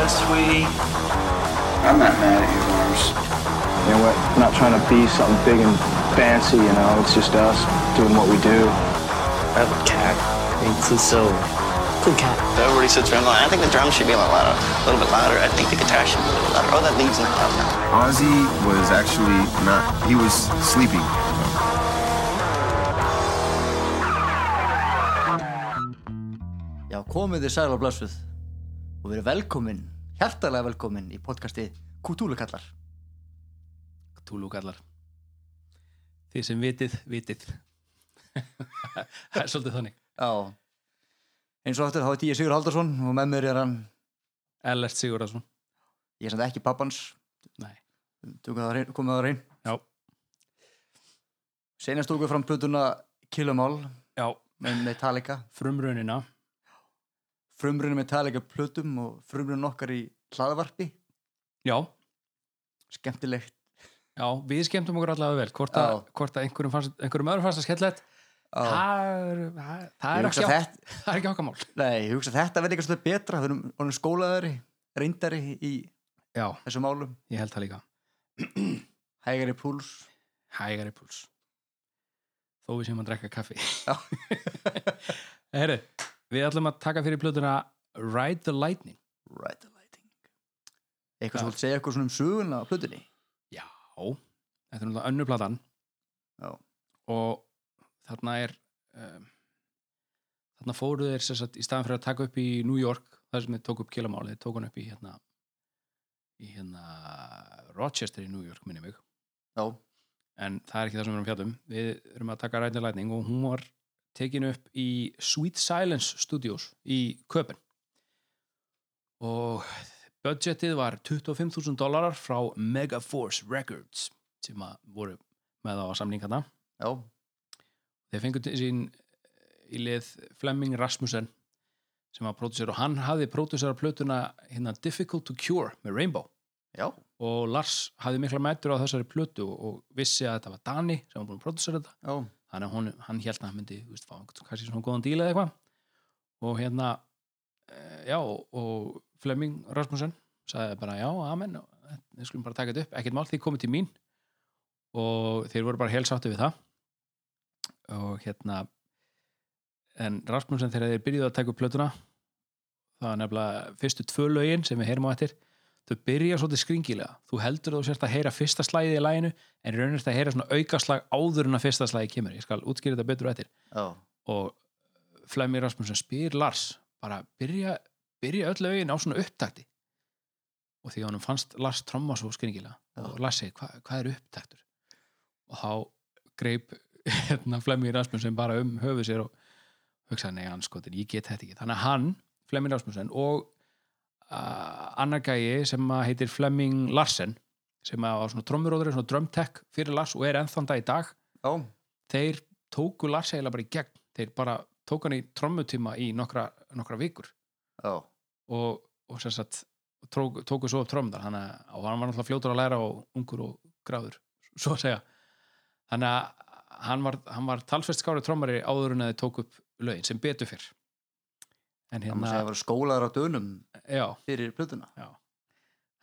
just sweet. I'm not mad at you, Lars. You know, we're not trying to be something big and fancy, you know, it's just us doing what we do. I have a cat. It's just so cool cat. Everybody sits around going, I think the drums should be a little louder, a little bit louder. I think the guitar should be a little louder. Oh, that lead's not loud enough. Ozzy was actually not, he was sleeping. Já, komið þið sæl og blessuð og verið velkomin, hjartalega velkomin í podcasti Kútúlukallar. Túlúkallar Þið sem vitið, vitið. Það er svolítið þannig. Já, eins og aftur þá er ég Sigur Haldarsson og með mér er hann, Ellert Sigurðarsson ég er samt ekki pappans, Nei, tökum það að reyn. já, Senast tókum við fram plötuna Killamál já, með Metallica, frumrunina frumrunum Metallica plötum og frumrunum okkar í hlaðvarpi, Já, skemmtilegt. já, við skemmtum okkur allavega vel Hvort að, hvort að einhverjum, fannst, einhverjum öðrum fannst að skellett það, er- það, það, er þetta, það er ekki okkar mál. Nei, ég hugsa þetta verði eitthvað betra, erum orðin skólaðari, reyndari í Já, þessum málum, ég held það líka. Hægari púls. Hægari púls. Þó við séum að drekka kaffi. Já. Herru, við ætlum að taka fyrir plötuna Ride the Lightning. Right the lighting Eitthvað sem vilt segja eitthvað svona um söguna á plötunni? Já, þetta er náttúrulega önnur platan. Já. og þarna er um, þarna fóru þeir sem sagt, í staðan fyrir að taka upp í New York þar sem þeir tóku upp kilamáli, þeir tóku hann upp í hérna í hérna Rochester í New York, minni mig. Já, en það er ekki það sem við erum fjallum við erum að taka Rætni Lightning og hún var tekin upp í Sweet Silence Studios í Köpen og budgetið var 25.000 dólarar frá Megaforce Records sem að voru með á samlingana já, þeir fengur til sín eh, í lið Flemming Rasmussen sem var pródusser og hann hafði pródusser plötuna hérna Difficult to Cure með Rainbow. Já, og Lars hafði mikla mætur á þessari plötu og, vissi að þetta var Dani sem var búin að pródusera þetta. Já, þannig að hún, hann held að hann myndi veist, fá kannski svona góðan díl eða eitthvað. Og hérna eh, já, og, Flemming Rasmussen sagði bara já, amen við skulum bara taka þetta upp, ekkert mál, þið komið til mín. Og þeir voru bara helsáttu við það. Og hérna en Rasmussen þegar þeir byrjuðu að taka upp plötuna það var nefnilega fyrstu tvö lögin sem við heyrum á eftir þau byrja svolítið skringilega. Þú heldur þú sért að heyra fyrsta slæðið í læginu en raunir þetta að heyra svona aukaslag áður en að fyrsta slæði kemur, ég skal útskýra þetta betur á eftir. Já, og Flemmi Rasmussen spyr Lars bara byrja, byrja öll lögin á svona upptakti? Og því hann fannst Lars tromma svo skringilega. Og Lars segi, Hva, hvað er upptaktur? Og þá greip hérna, Flemmi Rasmussen bara um höfuð sér og hugsaði, nei, anskotin, ég get þetta ekki. Þannig að hann, Flemmi Rasmussen og annar gæi sem heitir Flemming Larsen sem var svona trommuróður, svona drumtech fyrir Lars og er ennþann dag í dag. Já, þeir tóku Lars eiginlega bara í gegn. Þeir bara tóku hann í trommutíma í nokkra, nokkra vikur. Já, og, og sagt tóku, tóku svo upp að og hann var náttúrulega fljótur að læra og ungur og gráður svo að segja. Þannig að hann var, hann var talsvert skári trommari áður en að þeir tóku upp lögin sem betur fyrr. En það hérna, að vera skólaðar á dönum já, fyrir plötuna. Já.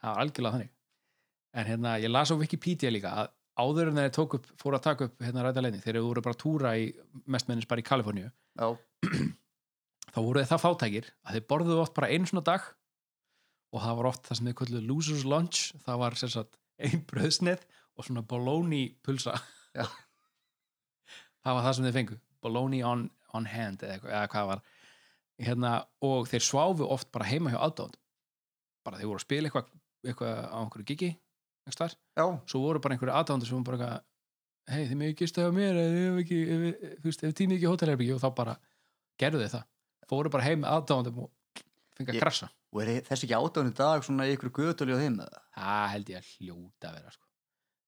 Það var algjörlega þannig. En hérna, ég las á Wikipedia líka að áður en þeir upp, fóru að taka upp hérna ræta leini, þeir voru bara að túra í mestmennins bara í Kaliforníu þá voru þeir það fátækir að þeir borðuðu oft bara einu svona dag og það var oft það sem þeir kölluðu losers lunch það var sem sagt ein bröðsneið og svona bologna pulsa. Það var það sem þeir fengu bologna on, on hand eða, eða hvað var hérna, og þeir sváfu oft bara heima hjá aðdáðund bara þeir voru að spila eitthvað, eitthvað á einhverju gigi svo voru bara einhverju aðdáðundur sem bara hei þið með ekki stöða mér ef, ef, ekki, hótelherbyggi og þá bara gerðu þið það. Fóru bara heim aðdáðundum og fengið að krassa og er þessi ekki átáðan í dag svona ykkur göðtölu á þeim það held ég að hljóta að vera sko.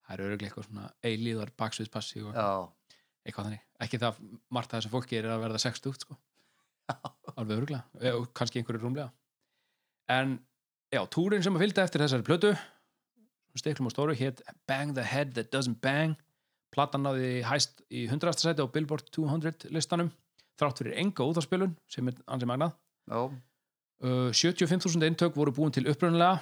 það er öruglega eitthvað svona eilíðar baksviðspassi eitthvað þannig. Ekki það margt að þessu fólki er að verða 60 sko. Alveg öruglega Eh, kannski einhverju rúmlega. En já, túrin sem að fylgta eftir þessari plötu stiklum og stóru hétt Bang the Head That Doesn't Bang. Platan náði hæst í 100. sæti á Billboard 200 listanum þrátt fyrir enga útafspilun sem er ansi magnað. Uh, 75.000 eintök voru búin til upprunalega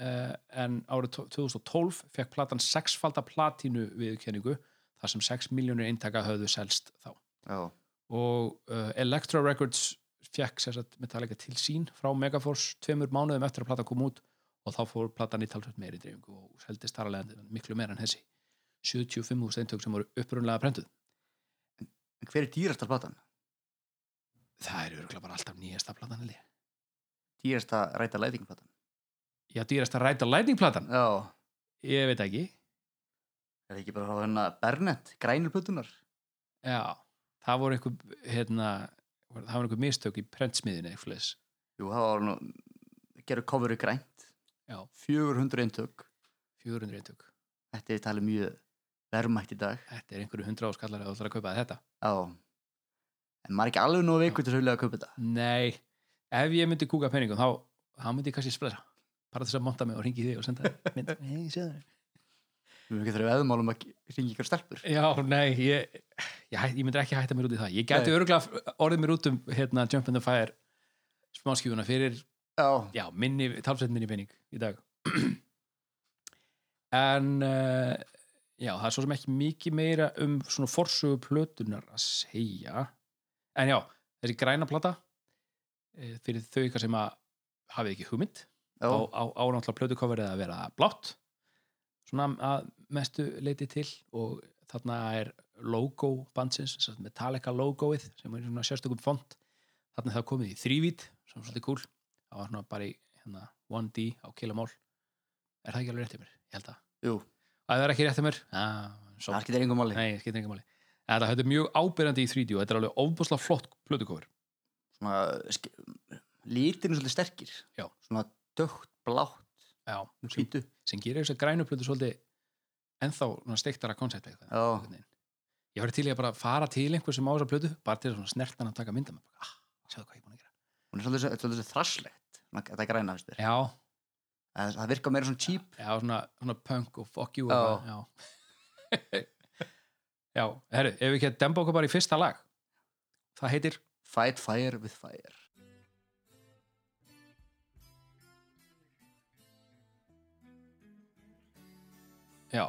uh, en árið to- 2012 fekk platan sexfalda platínu viðurkenningu þar sem 6 miljónir eintaka höfðu selst þá. Já, og uh, Elektra Records fekk sér satt Metallica til sín frá Megaforce tveimur mánuðum eftir að platan kom út og þá fór platan í talsveit meiri dreifingu og seldist þar alveg miklu meira en þessi. 75.000 eintök sem voru upprunalega prentuð. En hver er dýrasta platan? það er örgulega bara alltaf nýjasta platan. Dýrasta ræta lætingplatan já, dýrasta ræta lightning-platan Já, ég veit ekki. Er það ekki bara frá hérna Bernett, grænur plötunar já, það voru einhver hérna, það voru einhver mistök í prentsmiðinu eitthvað leis. Jú, það var nú gerur coveru grænt. Já. 400 eintök. 400 eintök. Þetta er talið mjög verðmætt í dag. Þetta er einhverju hundra áskallar að þú ætlar að kaupa þetta. Já. En maður er ekki alveg nú veikur til að kaupa þetta. Nei, ef ég myndi kúka peningum þá, þá myndi ég kannski splera bara þess að monta mig og ringi þig og senda mynd. Nei, ég sé það Við erum ekki þurfið veðmálum að ringi ykkur stelpur. Já, nei, ég, ég, ég myndi ekki hætta mér út í það. Ég gæti Nei. örgulega orðið mér út um hérna, Jump in the Fire smáskjúna fyrir, Já, já, minni talsveit minni pening í dag. En uh, já, það er svo sem ekki mikið meira um svona forsögu plötunar að segja. En já, þessi græna plata eh, fyrir þau ykkar sem að hafið ekki hugmynd á, á, á náttúrulega plötukoverið að vera blátt. Svona að mestu leiti til og þarna er logo bandsins, sem sagt Metallica logoið sem er svona sérstökum font. Þarna er það komið í þrývít sem er svolítið cool. Það var svona bara í hérna, 1D á kilomál er það ekki alveg rétt hjá mér? Ég held að jú, að það er ekki rétt hjá mér? Ah, svo, það skiptir engum máli. Nei, skiptir engum máli. En þetta er mjög ábyrjandi í 3D og þetta er alveg ofbúslega flott plötukofur Svona, litirnir svolítið sterkir. Já. Svona dögt, blátt, já, með sem, hvítu sem gerir þess að grænu plötu svolítið ennþá steiktara koncept Já. ég var til í að bara fara til einhver sem á þessa plötu bara til að snertan að taka mynda með ah, sjáðu hvað ég er búin að gera. Hún er svolítið, svo- svolítið svo þrasslegt. Svona, Þetta græna, veist þér? Já, Það það virkar meira svona cheap. Já svona, svona punk og fuck you já. Já, herru, ef við ekki að demba okkur bara í fyrsta lag. Það heitir Fight fire with fire. Já,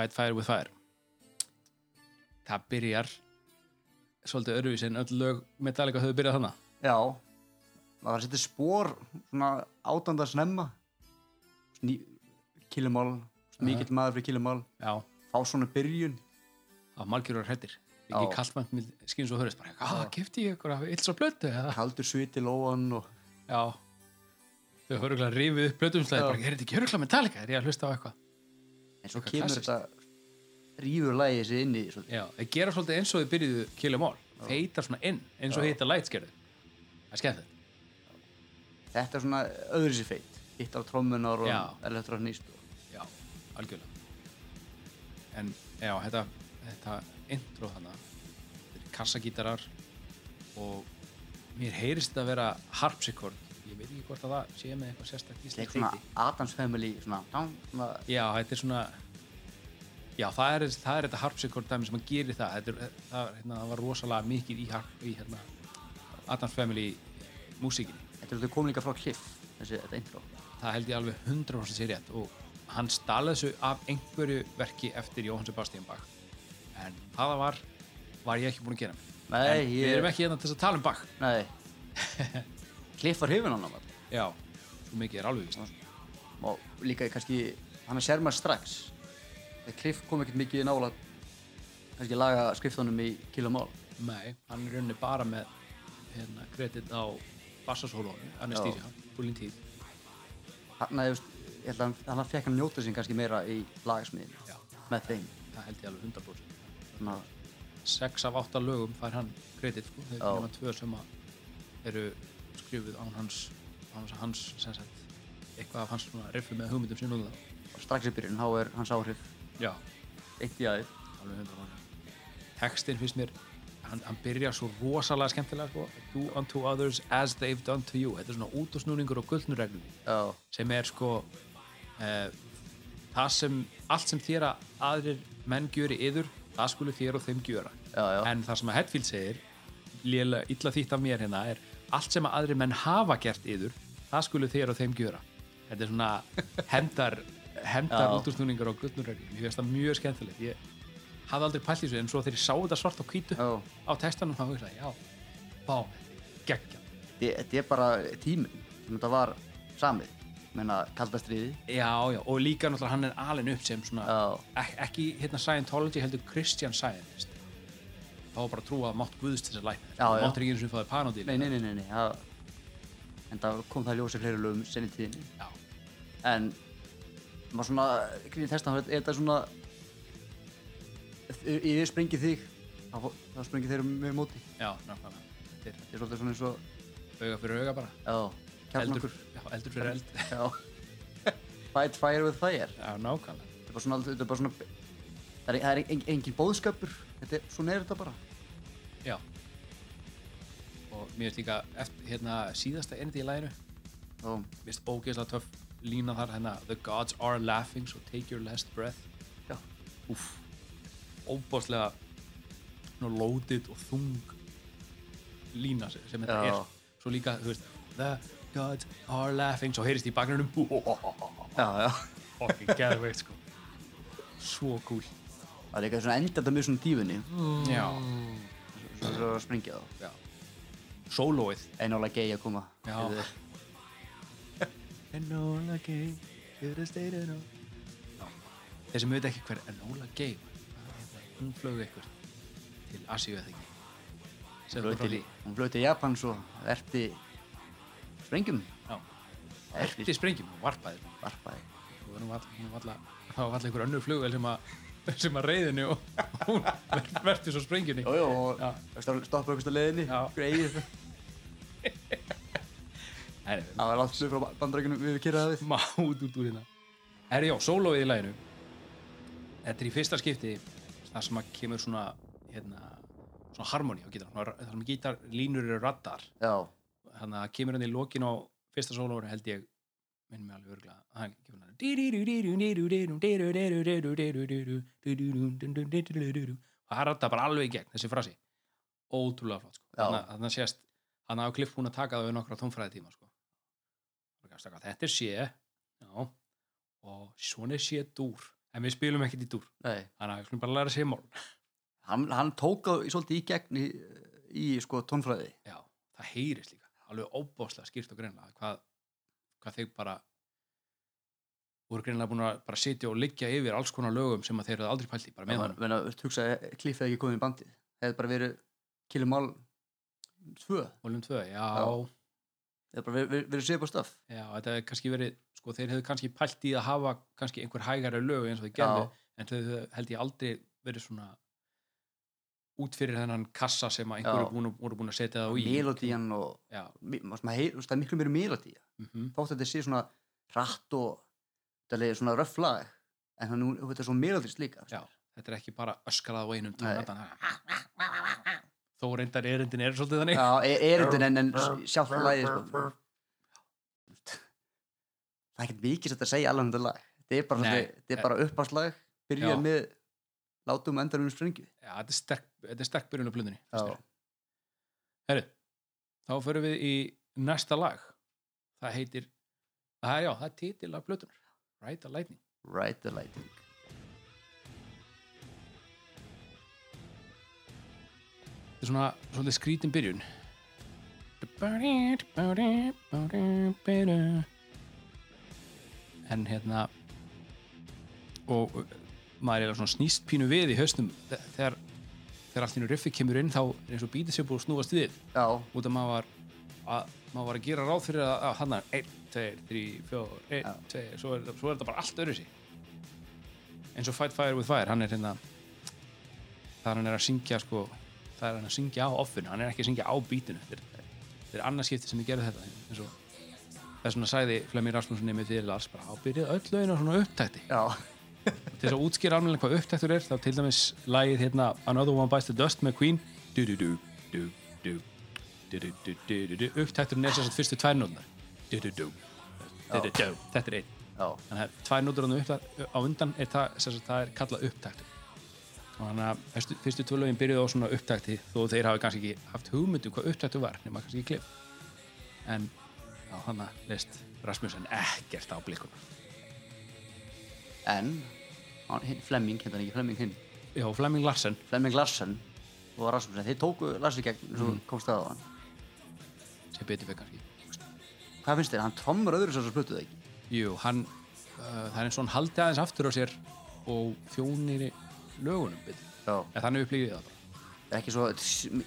Fight Fire with Fire. Það byrjar svolítið öðruvísi en öll lög Metallica höfðu byrjað þannig Já, það var að setja spór svona átanda snemma. Kilumál mikill maður fyrir kilumál fá svona byrjun. Á margir og hrættir Já. ekki kallmann skinn svo hörist bara, hvað, kefti ég ykkur af ills og blötu kaldur sviti lóan og já. Þau höfðu örugglega rifið upp blötumslega Já. bara, er þetta ekki öruglega Metallica, er ég að hlusta á eitthvað en svo kemur klassískt. þetta rífur lægið sér inn í já, þeir gera svolítið eins og þau byrjuðu Kill 'Em All, feitar svona inn eins og Lights gerðu það er skemmt þetta er svona öðru sér feit hitt á trommunar og og já, algjörlega. En já, þetta þetta intro þannig þetta er kassagítarar og mér heyrist þetta að vera harpsichord ég veit ekki hvort að það sé með eitthvað sérstaklega þetta er íslensk svona Adams Family svona, já, þetta er svona já, það er, það er þetta harpsichord dæmi sem að gerir það. Þetta er, það, hérna, það var rosalega mikið í, harp, í hérna, Adams Family músíkinni. Þetta er komin líka frá Cliff þessi, þetta intro. Það held ég alveg 100% sér rétt og hann stala þessu af einhverju verki eftir Jóhann Sebastian Bach. En það var var ég ekki búin að gera. Nei, ég- við erum ekki hérna til að tala um Bach. Nei Cliff var hrifin hann já, svo mikið er alveg víst. Og líka kannski hann að sér maður strax. Þegar Cliff kom ekkert mikið nála kannski laga skriftunum í kilumál nei, hann er rauninni bara með hérna, kredit á bassasólónu Anesthesia, fullin tíð. Hann að ég held að hann, hann fekk hann njóta sín kannski meira í lagasmiðin Já. með þeim. Það held ég alveg 100% svona, 6 af 8 lögum fær hann kredit sko, þegar nema tvö sem að eru skrifuð án hans án hans sem sagt, eitthvað af hans svona riffu með hugmyndum og það og strax í byrjun þá er hans áhrif já, eitt í aðeins. Alveg 100% textin finnst mér hann, hann byrjar svo rosalega skemmtilega sko. do unto others as they've done to you. Þetta er svona út og snúningur og gullnureglum já, sem er sko eh, það sem allt sem þér að aðrir menn gjöri yður það skulu þér og þeim gjöra. Já, já, en það sem að Hetfield segir lélega illa þýtt af mér hérna er allt sem að aðri menn hafa gert yður það skulu þér og þeim gjöra. Þetta er svona hendar hendar Já. útúrstúningar og gullnurræri ég veist það mjög skemmtilegt. Ég hafði aldrei pælt í þessu en svo þegar ég sá þetta svart á hvítu Já. á textanum þá hugsaði ég, já, bá, geggja Þetta er bara tíminn þetta var samið. Menna kaldastriði já, já, og líka náttúrulega hann er alin upp sem svona, Já. ek, ekki hérna Scientology heldur Christian Scientist þá var bara að trúa að mátt guðst þessar læknir Já, já. máttur ekki eins og fáið panodil Nei, nei, nei, nei, nei. Það, en það kom það ljósa fleiri lögum senni tíðinni. Já. en maður svona, gríðin testan er þetta svona ef ég sprengi þig þá, þá sprengi þeir með móti. Já, nákvæmlega. Þetta er er svolítið svona eins og auga fyrir auga bara. Já, eldur, já, eldur fyrir eld. Fight fire with fire. Já, nákvæmlega. Þetta er bara svona, þetta er bara svona það er, það er engin, engin bóðskapur þetta svona er þetta bara. Já. Og mér finnst líka eftir, hérna, síðasta ennið í og mér finnst ógeðslega töff lína þar hérna the gods are laughing so take your last breath. Já, úff. Óbáslega loaded og þung lína sem, þetta Já. er. Svo líka, þú veist the gods are laughing svo heyrist í bakgrunum já, já. Fucking geðveikt sko. Svo cool Það er eitthvað svona endanda með svona dífunni mm. Já. Svo er það að springja þá. Já. Sólóið. Enola Gay að koma. Já. Enola Gay You're a state of no Þeir sem auðvita ekki hver Enola Gay Hún flög eitthvað Til Asíu eða ekki? Hún flög til Japan svo Erti Sprengjum. Já. Erti sprengjum Varpaði. Varpaði. Það var alltaf einhver önnu flug sem að sem að reyðinu og hún ver- verti svo sprengjunni. Jú, jú, og stoppa leiðinni Já. greið það var allt flug frá bandarækjunum við kyrraði við má út út úr hérna. Herri, já, sólóið í læginu Þetta er í fyrsta skipti það sem að kemur svona hérna, svona harmoni á gítar það sem gítar línur eru raddar. Já, þannig að kemur hann í lokin á fyrsta sólóinu held ég minn mig alveg örgla hann kemur hann það ratta bara alveg í gegn þessi frasi ótrúlega flott sko. Þannig að- sést hann hafa klipp búin að taka það við nokkra tónfræði tíma sko. þetta er sé já, og svona er sé dúr en við spilum ekkert í dúr þannig að við skulum bara læra sé mál hann, hann tók á svolítið í gegn í, í sko tónfræði já, það heyrist líka alveg óbáslega skýrt og greinlega hvað, hvað þeir bara voru greinlega búin að bara sitja og liggja yfir alls konar lögum sem þeir eru aldrei pælt í bara með hann menn að hugsa kliffið ekki komið í bandið. Það hefði bara verið Kilumál 2 volum 2, já, það hefði bara verið, verið, séð på stöf. Já, þetta hefði kannski verið sko, þeir hefðu kannski pælt í að hafa kannski einhver hægari lög eins og þeir gerðu Já. en þau held ég aldrei verið svona út fyrir þennan kassa sem að einhverju Já. búin, voru búin að setja það í. Melodían og svona það er miklu meiri melodía mm þótt að þetta sé svona hratt og er svona röff lag en það nú, þetta er svo melodist líka já, þetta er ekki bara öskrað á einum þó reyndar erindin er svolítið þannig. Já, er, erindin en, en sjálf lagið sko. það er ekkert mikið sem þetta segja alveg um þetta lag. Þetta er bara, bara uppáslag byrja Já. með látum og endar um sprengju já, þetta er sterk, þetta er sterk byrjun á blöðunni Já. herru, þá förum við í næsta lag. Það heitir það já, það er titil af blöðunar Ride the Lightning. Ride the Lightning. Þetta er svona svolítið skrítin byrjun. En hérna og maður er svona snýst pínu við í haustum þe- þegar, þegar allt í nú riffi kemur inn þá er eins og bítið sér búið að snúast við. Já, út af maður var að maður var að gera ráð fyrir að, að hann er 1, 2, 3, 4, 1, 2 svo er, þetta- er bara allt öðru sig eins og Fight Fire with Fire hann er hérna það er hann er að syngja sko það er hann að syngja á offinu, hann er ekki að syngja á bítinu þetta er, þetta er annars skipti sem ég gerði þetta eins og þess vegna sagði Flemmir Rasmussen nefnir fyrir Lars bara ábyrðið öll lögin á svona upptækti. Já, til þess að útskýra alveg hvað upptæktur er þá til dæmis lægið hérna Another One Bites the Dust með Queen. Upptækturinn er þess að fyrstu tværnóðnar þetta er einn. Þannig að tværnóðurinn á undan er það, það er kallað upptæktur og þannig að fyrstu, fyrstu tvölaugin byrjuði á svona upptækti þó þeir hafi kannski ekki haft hugmyndu um hvað upptæktu var nema kannski klip. En á hana leist Rasmussen ekkert á blíkunum En, Flemming, hérna ekki Flemming hinn, já, Flemming Larsen Flemming Larsen og Rasmussen, þeir tóku Larsen gegn og komst að á hann. sem betur fyrir kannski Hvað finnst þér? Hann trommur öðru svo splutuð ekki. Jú, hann, uh, það er eins og hann haldi aðeins aftur á sér og þjónir í lögunum betur. En þannig upplýðið það bara. Það ekki svo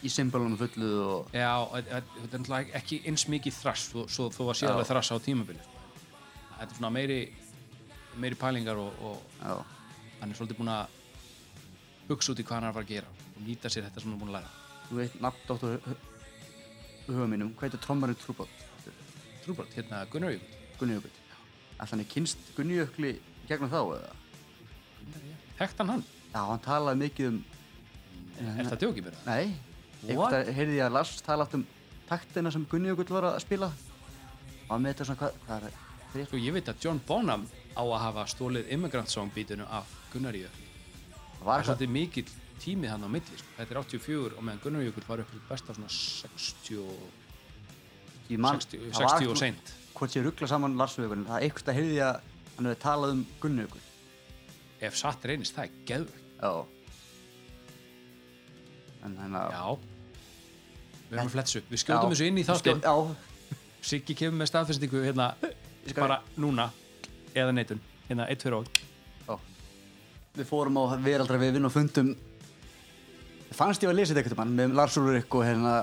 í symbolunum fullu og... Já, þetta er ekki eins mikið þrass, þó að Já. alveg þrass á tímabili. Þetta er svona meiri, meiri pælingar og, og hann er svolítið búinn að hugsa út í hvað hann er að fara að gera og nýta sér þetta sem hann er búinn að læra. Þú veit, nafndóttur huga mínum, hvað heitir trommarinn Trúbót? Trúbrot, hérna Gunnar Jökull. Gunni Jökull. Ætla hann er kynst Gunni Jökli gegnum þá eða? Hektan hann? Já, hann talaði mikið um... Er það djókið mér? Nei, einhvern heyrði ég að Lars tala átt um taktina sem Gunni Jökull var að spila. Og hann með þetta svona hvað, hvað? Sko ég veit að John Bonham á að hafa stólið Immigrant Song bítinu af Gunnar Jökull. Það var eitthvað, svolítið mikill tímið hann á milli sko. Þetta er 84 og meðan Gunnar Jökull var upp til besta svona 60 og ég man, 60 það var 60 og eitthvað- seint. Hvort ég ruggla saman Lars við Jökull, það er einhvern heyrði ég að hann hefði talað um Gunni Jökull. Ef satt reynist, það er geðvögt. Já. En þannig að... Já. Við erum að fletsa upp. Við skjóðum þessu inn í þáttinn. Siggi kemur með staðfestingu hérna bara núna eða neitun. Hérna 1, 2 og Já. Við fórum á veraldra vefinn og fundum fannst ég að lesa þetta eitthvað mann með Lars Ulrik og hérna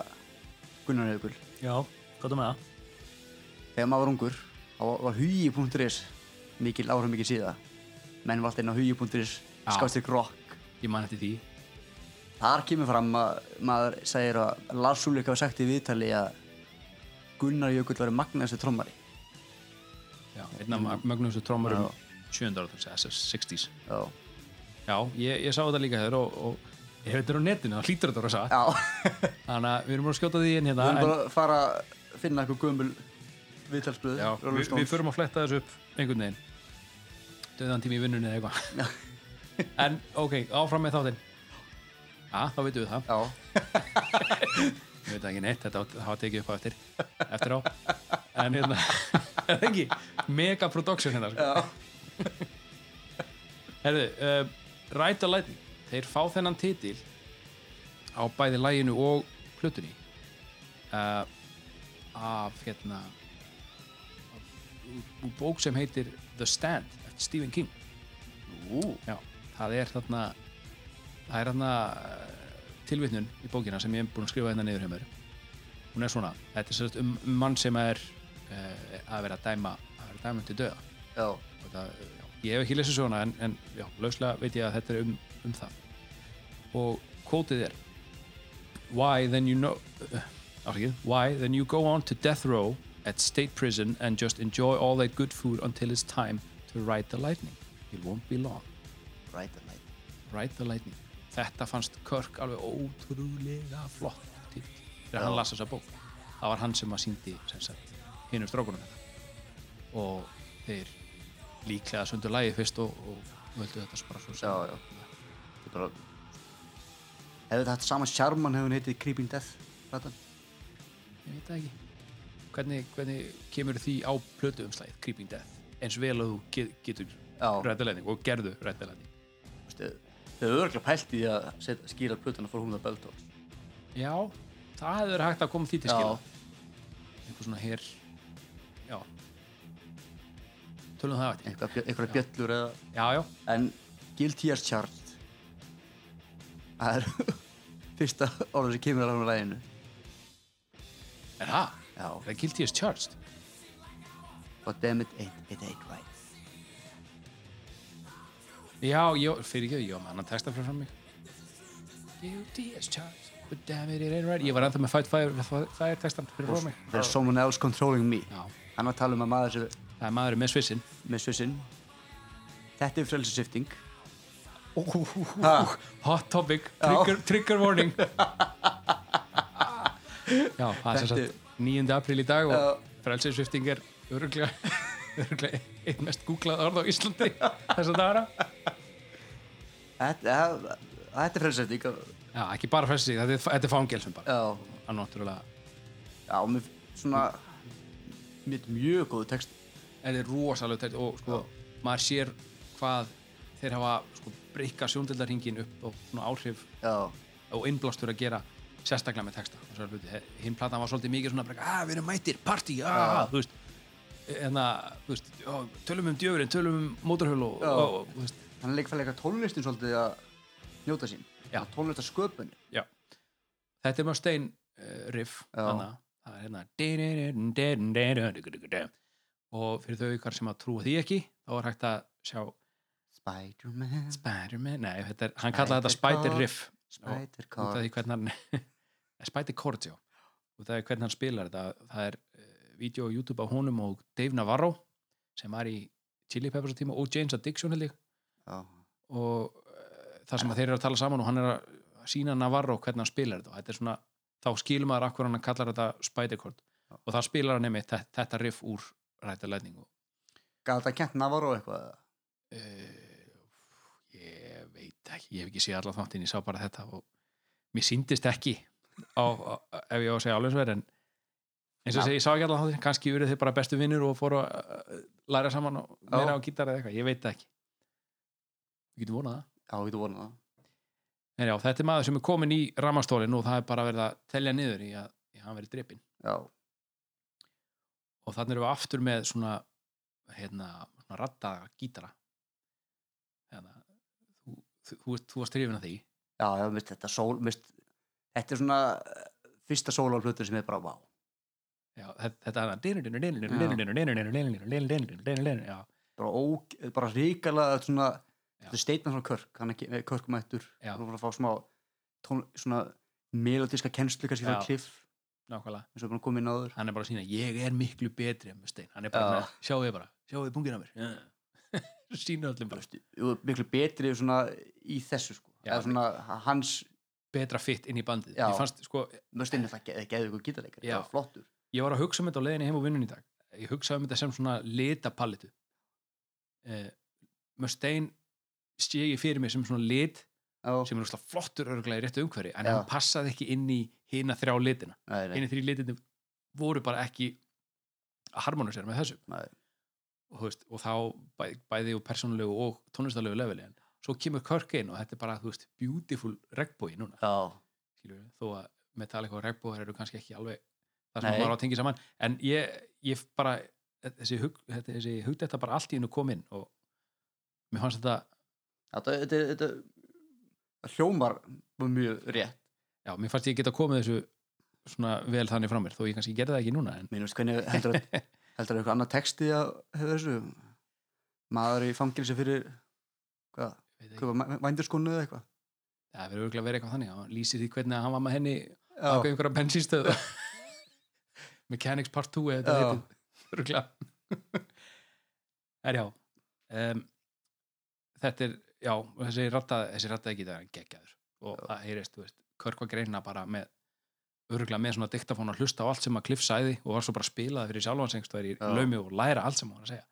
Gunnar Jökull Já, er með það? Þegar maður var ungur þá var hugi.is mikil áhrif mikil síða menn var alltaf inn á hugi.is Já. skástrík rock Ég man eftir því. Þar kemur fram að maður segir að Lars Ulrik hafa sagt í viðtali að Gunnar Jökull var magnaðasti trommari Já, einn af mögnustu trómurum Já. 700 ára, þess 60s. Já, Já, ég, ég sá þetta líka hér og, og ég hef þetta á netinu, það hlýtur þetta að vera satt. Þannig að við erum bara að skjóta því inn við hérna. erum en- bara að fara að finna eitthvað gömul viðtalsblöð Já, við, við förum að fletta þessu upp einhvern veginn. Döðan tími í vinnunni eða eitthvað. En ok, áfram með þáttinn. Já, þá veitum við það. Já, Við veitum ekki neitt, þetta hafa tekið upp á eftir eftir á. En hérna, er það ekki? Mega production hérna sko. Herðu, uh, Ride the Lightning þeir fá þennan titil á bæði læginu og hlutunni uh, af hérna úr bók sem heitir The Stand eftir Stephen King. Ú, Já, það er þarna það er þarna uh, tilvitnun í bókina sem ég er búinn að skrifa hérna niður hjá mér. Hún er svona, þetta er sérst um, um mann sem er uh, að vera að dæma að vera dæma til döða það, já, ég hef ekki lesið svona en, en já, lauslega veit ég að þetta er um, um það. Og kvótið er why then you know uh, afsakið, why then you go on to death row at state prison and just enjoy all that good food until it's time to ride the lightning? It won't be long. Right and right Ride the Lightning þetta fannst Kirk alveg ótrúlega flott til þegar hann Já. las þessa bók. Það var hann sem að síndi sagt hinnum strákunum þetta. Og þeir líklega sundur lægið fyrst og, og völdu þetta bara svo Já, já. Bara Hefði þetta hatt sama sjarman hefði hún heitið Creeping Death platan? ég veit það ekki. Hvernig, hvernig kemur því á plötu umslæðið Creeping Death? Eins vel að þú get, getur Lightning og gerðu Lightning Þú veist, Þau hefur örgulega pælt í að set, skýra plötuna for hún það Beltons já, það hefur verið hægt að koma því til skila. Einhver svona hér já. Tölum það eftir. Eitthvað, einhverja bjöllur eða já, já, En Guilty as Charged Það er fyrsta orðið sem kemur að hann á læginu er það? Já. Það er guilty as charged? But damn it ain't, it ain't right Já, ég, fyrir ekki, var með annan texta frá fram mig Guilty as charged But damn it, it ain't right. Ég var ennþá með Fight Fire, Fire textan fyrir frá mig There's someone else controlling me. Já, Hann var að tala um að maður sem það er maðurinn með svissin með svissinn Þetta er frelsisifting Hot topic, trigger, trigger warning. Já, það er sem Þetta- sagt 9. apríl í dag og Já. frelsisvifting er öruglega eitt mest googlað orð á Íslandi þess að dagara Þetta er frelsisifting Já, ekki bara frelsisvifting, þetta er, þetta er fangelsum bara. Já, náttúrulega já, mér svona mjög, mjög góðu text þetta er rosalega tætt og sko, maður sér hvað þeir hafa sko, breyka sjóndildarhingin upp og svona áhrif já, og innblástur að gera sérstaklega með texta. Er hinn platan var svolítið mikið svona að við erum mættir, partí, að, þú veist það, þú veist, tölum um djöfurinn tölum um mótorhöl og, og, og þú veist, hann leik fælega tónlistin svolítið að njóta sín. Já. tónlistasköpun já þetta er mjög stein uh, riff Já. hana, það er hérna og fyrir þau ykkar sem að trúa því ekki þá er hægt að sjá Spider-Man Spider-Man, nei, þetta er, hann kallaði þetta Spider Riff hvernig hann Spider Chords, já. út af því hvernig hann spilar þetta það er vídeo á YouTube á honum og Dave Navarro sem var í Chili Peppers tíma og James Addiction held ég. Já. og uh, það sem að þeir eru að tala saman og hann er að sína Navarro hvernig hann spilar þetta. Og þetta er svona, þá skilur maður akkur hann kallar þetta Spider Chord og það spilar hann nefnir þetta, riff úr og Gaf þetta kent Navarro eitthvað uh, ég veit ekki ég hef ekki séð allar þáttinn, ég sá bara þetta og mér síndist ekki á, á, ef ég á að segja alveg svo er en eins og Já. segi, ég sá ekki allar þáttinn kannski verið þeir bara bestu vinnur og fóru að uh, læra saman og meira á gítar eða eitthvað, ég veit það ekki. Við getum vonað það. Já, við þú vonað það. En já, þetta er maður sem er komin í ramastólin og það er bara verið að telja niður í að, í að hann verið drepin Já, og þannig erum við aftur með svona hérna, svona rattaða gítara hérna, þú, þú, þú, þú varst hrifin af því. Já, já, mist, þetta sól mist, Þetta er svona eh, fyrsta sólálflutur sem er bara vá Já, þetta er Já, bara, óg, bara ríkalega svona, þetta er steitna svona körk hann er eh, körkumættur Já. og að fá smá tón, svona melodíska kennslu kannski frá nákvæmlega eins og að koma inn áður Hann er bara að sína, ég er miklu betri en Mustein Hann er bara, með, sjáu þið bara, sjáu þið bungin af mér Sína öllum bara miklu betri svona í þessu sko eða svona hans betra fitt inn í bandið. Ég fannst, sko, möstinn er það ge geðu ykkur gítarleikar það var flottur ég var að hugsa um þetta á leiðinni heim og vinnun í dag. Ég hugsaði um þetta sem svona litapallitu uh, Mustein sé ég fyrir mig sem svona lit Já, sem er úrslega flottur örgulega í réttu umhverfi en Já. hann passaði ekki inn í hina þrjá litina. Nei, einu þrjí litinni voru bara ekki að harmonisera með þessu. Og, veist, og þá bæ, bæði og persónulegu og tónlistarlegu leveli en svo kemur Kirk inn og þetta er bara veist, beautiful regnbói núna. Já, skilur, þó að Metallica og regnbói eru kannski ekki alveg það sem maður á að tengja saman. En ég, ég bara þessi, hug, þetta, bara allt í hennu kom inn og mér fannst þetta þetta, þetta, þetta, hljómar mjög rétt. Já, mér fannst ég geta komið þessu svona vel þannig frá mér þó ég kannski gerði það ekki núna en Minnust hvernig heldur að heldur að eitthvað annað texti að hefur þessu? Maður í fangilsi fyrir hvað, vændurskonu eða eitthvað? Það verður örgulega verið eitthvað þannig hann lýsir því hvernig hann var með henni á einhverja bensinstöðu Mechanics Part 2 eða þetta Já. heitir er já um, þetta er já, þessi ratta þessi ratta ekki það er geggjaður. Og það heyrist, þú veist, Körk var greina bara með örgulega með svona diktafón að hlusta á allt sem að Cliff sæði og var svo bara að spila það fyrir sjálfansengst í Já. laumi og læra allt sem hann að segja.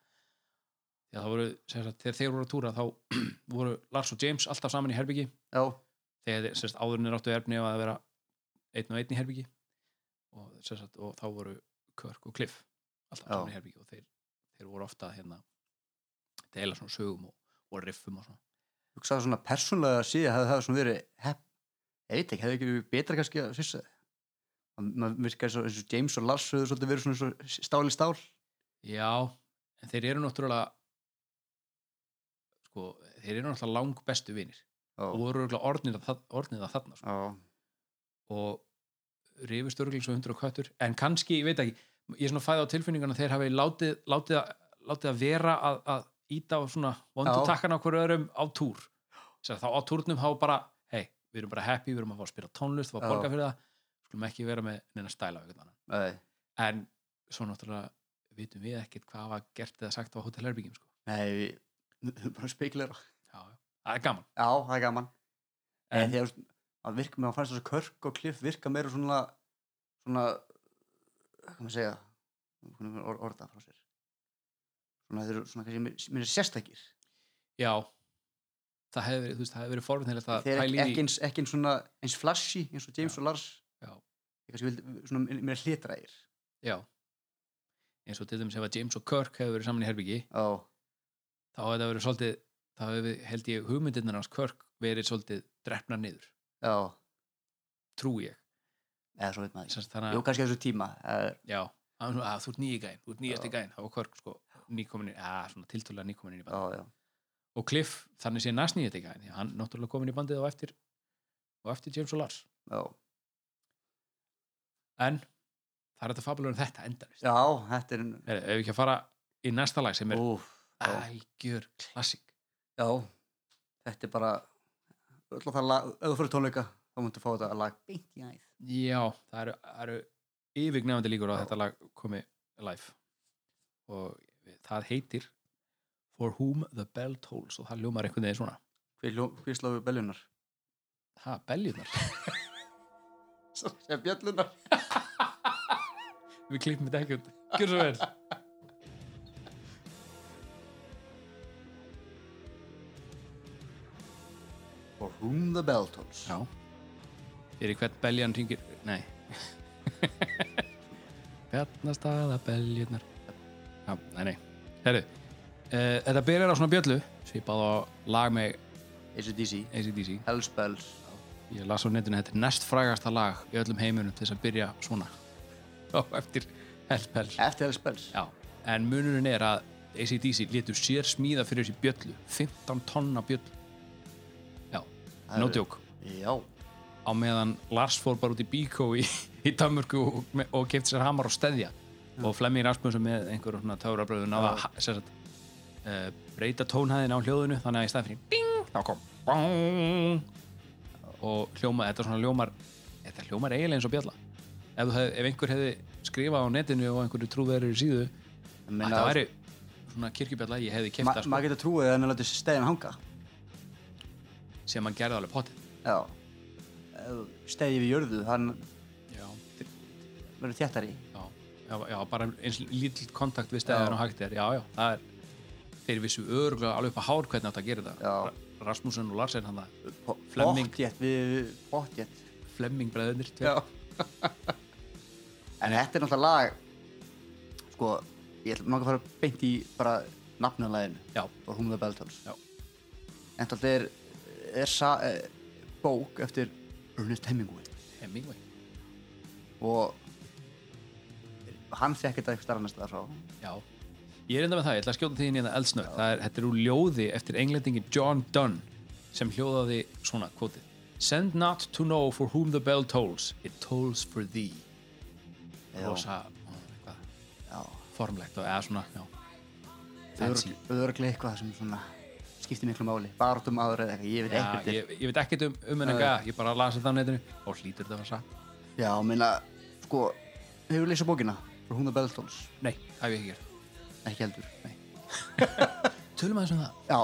Já, það voru, sagt, þegar þeir voru að túra þá voru Lars og James alltaf saman í herbyggi já, þegar sem sagt, áðurinn er áttu erfni að vera einn og einn í herbyggi og, sagt, og þá voru Körk og Cliff alltaf saman í herbyggi og þeir, þeir voru ofta hérna deila svona sögum og, og riffum og svona. Hugsaði svona persónlega síðan hefði það svona verið hepp, ég veit ekki, hefði ekki verið betra kannski að sissa? Maður virkar eins og, eins og James og Lars höfðu svolítið verið svona eins og stál Já, en þeir eru náttúrulega sko, þeir eru náttúrulega lang bestu vinir og voru orðnir að, orðnir að þarna sko. og rifist örgulega svo hundur og köttur en kannski, ég veit ekki, ég er svona fæði á tilfinningan að þeir hafi látið, látið, að, látið að vera að, að íta á svona vondu Já. takkana okkur öðrum á túr Sér, þá á túrnum hafa bara hei, við erum bara happy, við erum að fá að spila tónlist fá að Já. borga fyrir það, skulum ekki vera með neina stæla við en svo náttúrulega vitum við ekkert hvað var gert eða sagt á Hotel Herbyggjum sko. nei við við erum bara spekulera já, já. það er gaman já, það er gaman en En- þegar að virka með að fannst þess að Körk og Cliff virka meira svona svona hvað maður segja? Or, orða frá sér. Svona þeir eru svona kannski meira- meira sérstakir. Já, það hefði verið, þú veist, það hefði verið forvinnilegt að þeir eru ekki, ekki, eins, svona eins flashy eins og James Já. og Lars. Já. ég kannski vildi svona meira hlitræðir. Já. Eins og til dæmis ef að James og Kirk hefur verið saman í herbyggi já, þá hefur það verið svolítið þá hefur held ég hugmyndirnar hans Kirk verið svolítið drefnar niður já trú ég. Eða svo veit maður ekki. þannig jú, kannski þessu tíma uh, já, að, að, þú ert nýji gæn þú ert nýjasti Já. gæn, þá var Kirk sko nýkomin, að, svona tiltölulega nýkomin inn í já, bandið. já, og Cliff, þannig sé næst nýjasti gæn því að hann náttúrulega komin í bandið á eftir og eftir James og Lars. Já. En það er þetta fabulur en þetta endar já, þetta er er, ef við ekki að fara í næsta lag sem er algjör klassik já þetta er bara öll að það lag, ef þú fyrir tónleika þá múntu fá þetta lag beint í æð. Já, það eru, eru yfirgnefandi líkur á að þetta lag komi live. Og það heitir For Whom the Bell Tolls og það ljómar einhvern veginn svona. Hver sláðu beljunar Ha, beljunar sem bjöllunar. Við klippum þetta ekkert Gjör svo vel whom the bell tolls. Já. Fyrir hvern beljan ringir Nei. Bjarnastaða beljunar Já, nei, nei. Herru, uh, þetta byrjar á svona bjöllu svipað á lag með ACDC ACDC Hell's Bells. Ég las á netinu, þetta er næst frægasta lag í öllum heiminum til þess að byrja svona. Á eftir Hellpell eftir Hell's Bells. Já, en munurinn er að ACDC létu sér smíða fyrir þessi bjöllu. 15 tonna bjöllu Já, no joke. Já, á meðan Lars fór bara út í Bíkó í, í Danmörku og, me- og kefti sér hamar og steðja. Og Flemming Rasmussen með einhverjum svona töfrabröðu náða Já. að sagt, uh, breyta tónhæðin á hljóðinu þannig að í stað fyrir ding, þá kom bong, og hljóma, þetta svona hljómar þetta hljómar eiginlega eins og bjalla. Ef, hef, ef einhver hefði skrifað á netinu og einhverju trúverður síðu að meina, það væri svona kirkjubjalla ég hefði ma kefta sko, maður getur trúið að hann látið stegin hanga sem hann gerði alveg potið já. Stegi við jörðu, hann já, verður þjættari já, já, já, bara eins lítill kontakt við stæðan og hægt er. Já, já, það er þeir vissu örgulega alveg upp að hár hvernig átt að gera þetta. Rasmussen og Larsen hann það Flemming. pottjett Flemming bræðunir já. En þetta er náttúrulega lag sko, ég ætlum náttúrulega að fara beint í bara nafnuleginu og Tolls Já. en þetta er, er sa, eh, bók eftir Ernest Hemingway. Hemingway. Og hann fekk þetta eitthvað starra næsta frá já, ég er enda með það, ég ætla að skjóta því inn í þetta eldsnögg. Það er, þetta er úr ljóði eftir englendingin John Donne sem hljóðaði svona kvotið. Send not to know for whom the bell tolls it tolls for thee. Já, formlegt og eða svona, já. Fancy. öðruglega eitthvað sem svona skiptir miklu máli, barátum aður eða eitthvað, ég veit ekkert ég, ég veit ekkert um, um en eitthvað, ég bara lasi þetta á netinu og hlýtur þetta að vera satt. Já, minna, sko hefur lesað bókina, For Whom the Bell Tolls Nei, það hef ég ekki gert. Ekki heldur Tölum aðeins um það. Já,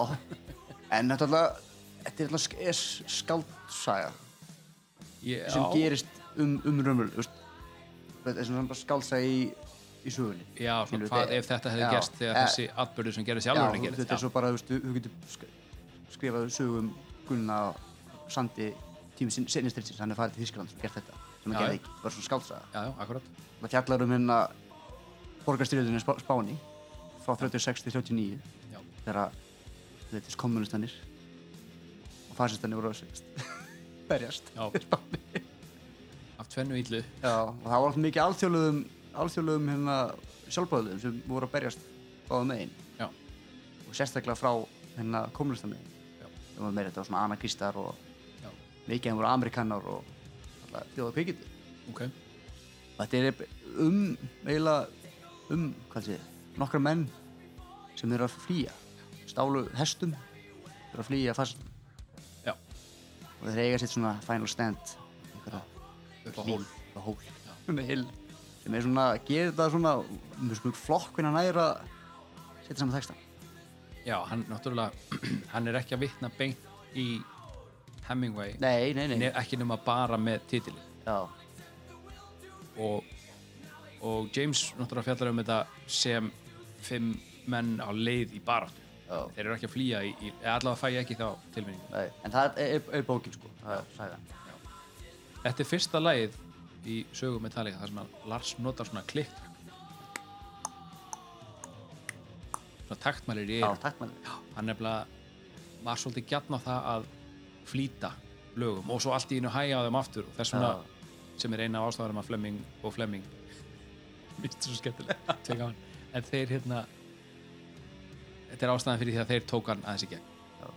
en þetta er alltaf þetta er alltaf sk skaldsaga sem gerist um, um raunveruleg veist. þetta er svona skaldsaga í, í sögunni. Já, svona, hvað ef þetta hefði já, gerst þegar eh, þessi atbyrður sem gerist í já, þetta er svo bara, þú veist, þú getur sk skrifað sögum Gunna Sandi tími sinnistriðsins, hann er farið til Þískland og gert þetta, sem hann gerði ekki, bara svona skaldsaga Já, já, akkurat. Það fjallar um hérna borgarstyrjöldinu Spá, Spáni frá 36 til 39 Já. þegar þetta kommunistanir og fasistanir voru að berjast í Spáni. Af tvennu illu. Já, og það var alltaf mikið alþjóðlegum alþjóðlegum hérna sjálfbáðlegum sem voru að berjast báða megin. Já. og sérstaklega frá hérna kommunistamegin Já. það var meira þetta svona anarkistar og mikið þeim voru amerikanar og þjóða kvikindi Ok, þetta er um eiginlega um, sé nokkra menn sem eru að flýja. Stálu hestum eru að flýja fast Já. og þeir eiga sitt svona final stand. Á hól. Hól. Með hill sem er svona, gerir þetta svona mjög smug flokk hvernig hann næra setja saman texta Já, hann náttúrulega hann er ekki að vitna beint í Hemingway. Nei, nei, nei, ne ekki nema bara með titilin já, og, og James náttúrulega fjallar um þetta sem fimm menn á leið í baráttu. Já, þeir eru ekki að flýja í, í allavega fæ ég ekki þá tilminningu nei en það er, er, er bókin sko, það er sagan Þetta er fyrsta lagið í sögu Metallica þar sem að Lars notar svona klikk. Svona taktmælir í maður. hann nefnilega var svolítið á það að flýta lögum og svo allt í einu hæja á þeim aftur og þess vegna sem er eina af ástæðanum að Flemming og Flemming það svo gaman. en þeir hérna þetta er ástæðan fyrir því að þeir tók hann aðeins í gegn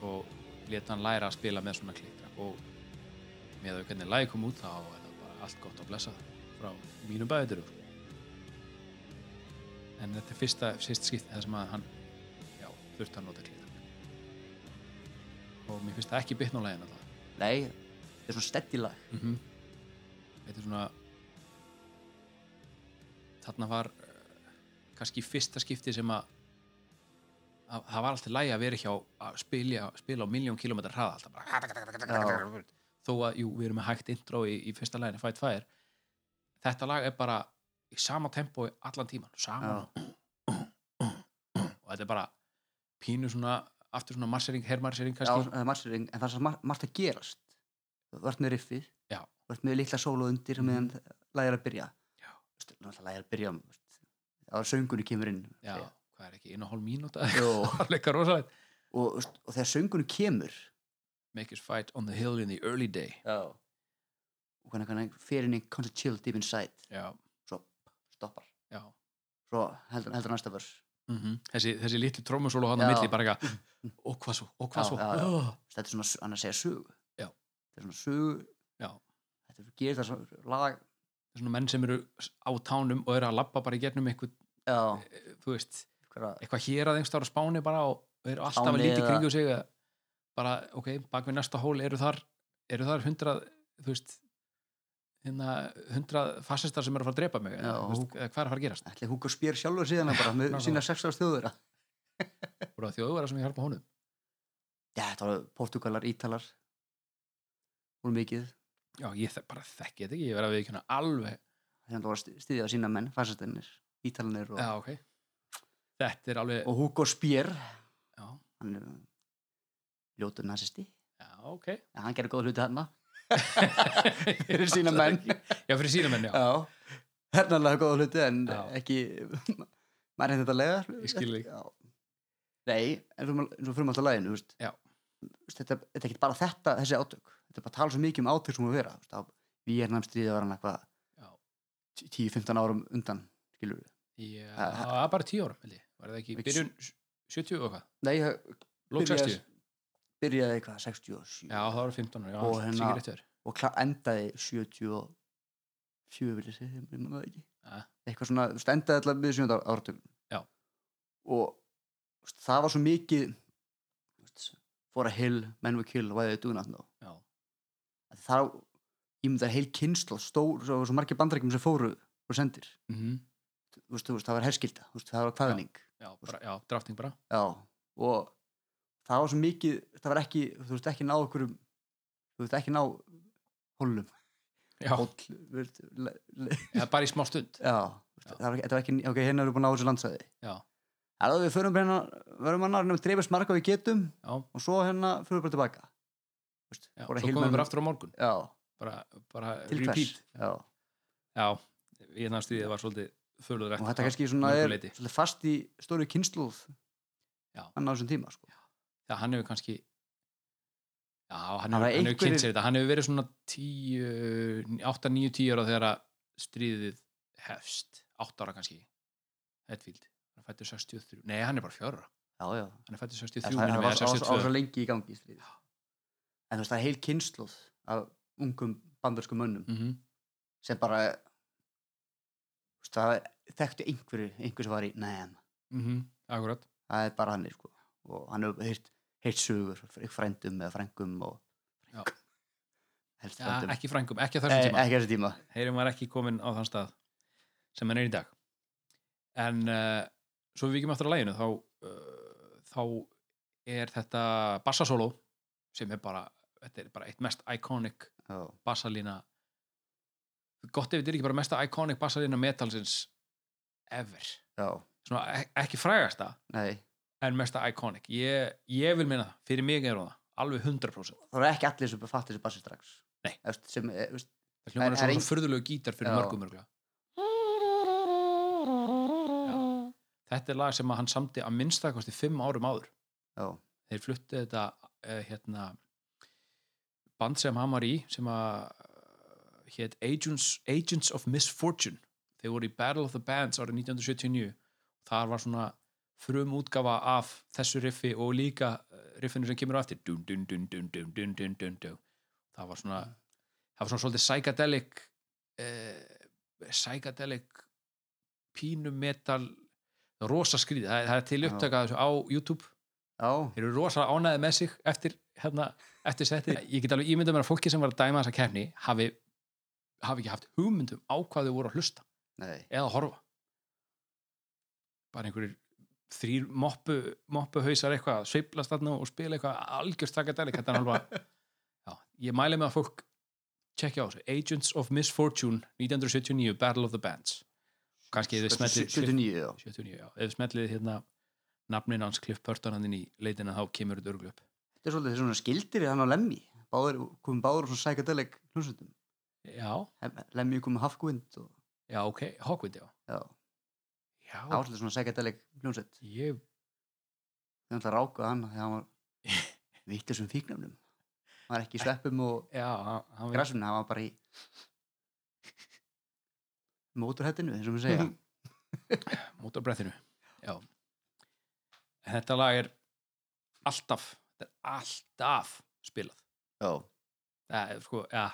og leta hann læra að spila með svona klíkra og með að hvernig lagi kom út þá er það allt gott að blessa frá mínum bæðutur en þetta er fyrsta, fyrsta skipt þess að hann já, þurfti að nota klíkra og mér finnst það ekki bitna á lægina það Nei, þetta er svona steddi lag. mm þetta er svona þarna var uh, kannski fyrsta skipti sem að að það var alltaf lægi að vera hjá að spila, spila á miljón kilometrar hraða alltaf bara þó að, jú, við erum með hægt intro í, í fyrsta læginu, Fight Fire þetta lag er bara í sama tempo allan tíman, saman og þetta er bara pínu svona, aftur svona marsering, hermarsering Já, kannski það er marsering, en það er svo mar margt að gerast. Þú ert með riffið, Já. þú ert með litla sólu undir meðan lagið er að byrja. Já. Er að byrja, það er söngunni kemur inn. já, hvað er ekki, einu hálf mínúta Jó. leika rosalegt Og, og þegar söngunni kemur, make us fight on the hill in the early day Já. og hvernig hvernig fyrir inn í constant chill deep inside, já, svo stoppar. já Svo heldur, heldur næsta vers. mm þessi, þessi litlu trómusólu hann á milli bara eitthvað, og hvað svo, og hvað Já, svo já, já. Oh. Þetta er svona, hann að segja sögu. Já. Þetta er svona sögu, já, þetta er gerir það svona lag, það er svona menn sem eru á tánum og eru að labba bara í gegnum eitthvað, já, þú veist eitthvað hér að einhverstaðar á spáni bara og eru alltaf að líti kringu sig að bara, ok, bak við næsta hól eru þar eru þar hundrað, þú veist hérna, hundrað fasistar sem eru að fara að drepa mig Já, eða, þú veist, og- hvað er að fara að gerast? Ætli Hugo Spér sjálfur síðan bara með Nákvæmlega. sína 6 ára þjóður. voru það þjóðvara sem ég hjálpa honum. Já, þetta var Portugalar, Ítalar, voru mikið. já, ég þek- bara þekki þetta ekki, ég verði að við alveg. Þannig að það var að styðja sína menn, fasistennir, Ítalanir og, já, ok, þetta er alveg og Hugo Spér, já, hann er ljótur nazisti. já, ok Já, hann gerir góða hluti þarna. fyrir sína menn. já, fyrir sína menn, já, Já, hernaðlega góða hluti en Já. ekki, maður er þetta lega. Ég skil þig. Já. Nei, en og fyrir alltaf læginu, þú. Þú Þetta, er ekki bara þetta, þessi átök. Þetta er bara að tala svo mikið um átök sem að vera. þú Við erum stríðið var hann eitthvað Já. 10-15 árum undan, skilur við. já, bara tíu ára held ég. var það ekki, byrjun 70 og hvað, Nei, lók Byrjaði- 60 byrjaði eitthvað 67 já, það var 15 ára, já, Og og hérna- og endaði 74 vil ég segja, eitthvað svona, endaði alltaf við 7. áratögun Já. og veist, það var svo mikið þú veist, for a hill, men we kill know já, Að þá, ég myndi að heil kynslu stór, svo, svo margir bandarækjum sem fóru og sendir, mm þú veist, veist, það var herskilda það var kvæðning já, bara, já, drafting bara. Já, og það var svo mikið, það var ekki, þú veist ekki ná okkur þú veist ekki ná hólum, eða bara í smá stund já, Já. það var var ekki, ok, hérna erum við búin að ná þessu landsæði. já, Það er að við förum hérna, verðum að ná hérna, dreifast marga og við getum já, og svo hérna förum við bara tilbaka. Þú veist, já bara svo komum við bara aftur á morgun Já, bara, bara repeat. Já, já, ég þannig stríðið var svolítið fölurrætt og þetta kannski svona er svolítið fast í stóri kynnslóð Já. hann á þessum tíma, sko. Já, hann hefur kannski já, hann Það hefur, hann hefur kynnt sér þetta hann hefur verið svona 8, 9, 10 ára þegar stríðið hefst 8 ára kannski Hetfield, hann fættur 63 nei, hann er bara 4 ára, Já, já. hann er fættur Það 63 það minnum var við, á eða á- á 62 svo lengi í gangi í stríð. En þú veist, það er heil kynnslóð af ungum bandarskum mönnum Mhm. sem bara veist, það þekktu einhverju, einhver sem var í neðan. Mhm, akkurat Það er bara hann, sko. Og hann hefur heyrt, frá frændum eða frængum og já, frændum. ekki frængum, ekki á þessum tíma. ekki þessi tíma. heyrum var ekki komin á þann stað sem hann er í dag. En uh, svo við vikum aftur að læginu þá, uh, þá er þetta bassasóló sem er bara, þetta er bara eitt mest iconic Já, bassalína gott ef þetta er ekki bara mesta iconic bassalína metalsins ever. Já, svona ek- ekki frægasta. Nei. En mesta iconic. Ég, ég vil minna það, fyrir mig er það. Alveg 100% Það er ekki allir sem fatt þessi bassi strax. Veist, Sem, eh, þú veist, það hljómar Er- er er svona furðulegu gítar fyrir mörgum mörgla þetta er lag sem hann samti að minnstakosti fimm árum áður. Já, þeir fluttu þetta uh, hérna band sem hann var í sem að uh, hétt Agents, Agents of Misfortune. Þeir voru í Battle of the Bands árið 1979 þar var svona frum útgafa af þessu riffi og líka eh, riffinu sem kemur á eftir. Dun, dun, dun, það var svona það var svona svolítið psychedelic eh, psychedelic pínumetal rosaskríði, það, það er til upptakað á YouTube. Þeir eru rosalega ánæðið með sig eftir, hérna, eftir setið, ég get alveg ímyndað mér að fólki sem var að dæma þessa kefni hafi, hafi ekki haft hugmyndum á hvað þau voru að hlusta Nei. eða að horfa. Bara einhverjir þrýr moppu, moppu hausar eitthvað sveiflast þarna og spila eitthvað algjörst takadæli þetta er alveg já, ég mæli með að fólk tjekkja á þessu. Agents of Misfortune 1979 Battle of the Bands. Kannski þið smellið 79, já. 79, já, ef þið smellið hérna nafnin hans Cliff Burton hann inn í leitina þá kemur þetta örglu upp. Þetta er svolítið svona skildir í hann á báður, komum báður svona psychedelic hljómsveitum. Já, Lemmy komið Hafkwind og já, ok, Hawkwind, já. Já, áslega svona psychedelic hljómsveit. Ég, ætla að ráka hann þegar hann var vittur sem fíknefnum hann var ekki í sveppum og já, hann, var bara í móturhettinu, eins og við segja mótorbrettinu já. Þetta lag er alltaf þetta er alltaf spilað. Já, það er sko, já,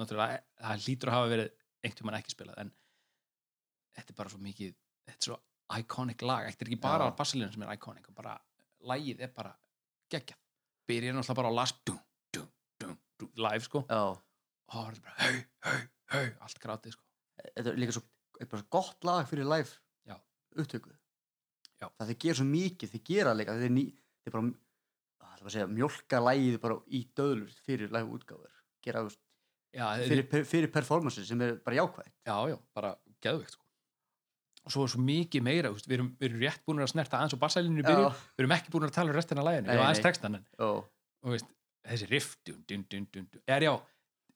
náttúrulega það hlýtur að hafa verið einhvern veginn ekki spilað en þetta er bara svo mikið þetta er svo iconic lag þetta er ekki bara Já. bassalínu sem er iconic bara, lagið er bara geggjað byrja náttúrulega bara á last dum, dum, dum, dum, live sko og það þetta bara hau, hau, hau allt grátið sko þetta er líka svo, er bara svo gott lag fyrir live Já. upptöku Já. það þeir gera svo mikið, þeir gera líka þeir, ný, þeir bara að, að segja, mjólka lagið bara í döðlur fyrir live útgáfur gera þú veist, já, fyrir, fyrir performance sem er bara jákvæð já, já, bara geðveikt sko og svo er svo mikið meira, við erum, við erum rétt búin að snerta aðeins og bassælinu byrju, oh. við erum ekki búin að tala um restina af læginu, við erum aðeins textan oh. og veist, þessi riff dun, dun, dun, er já,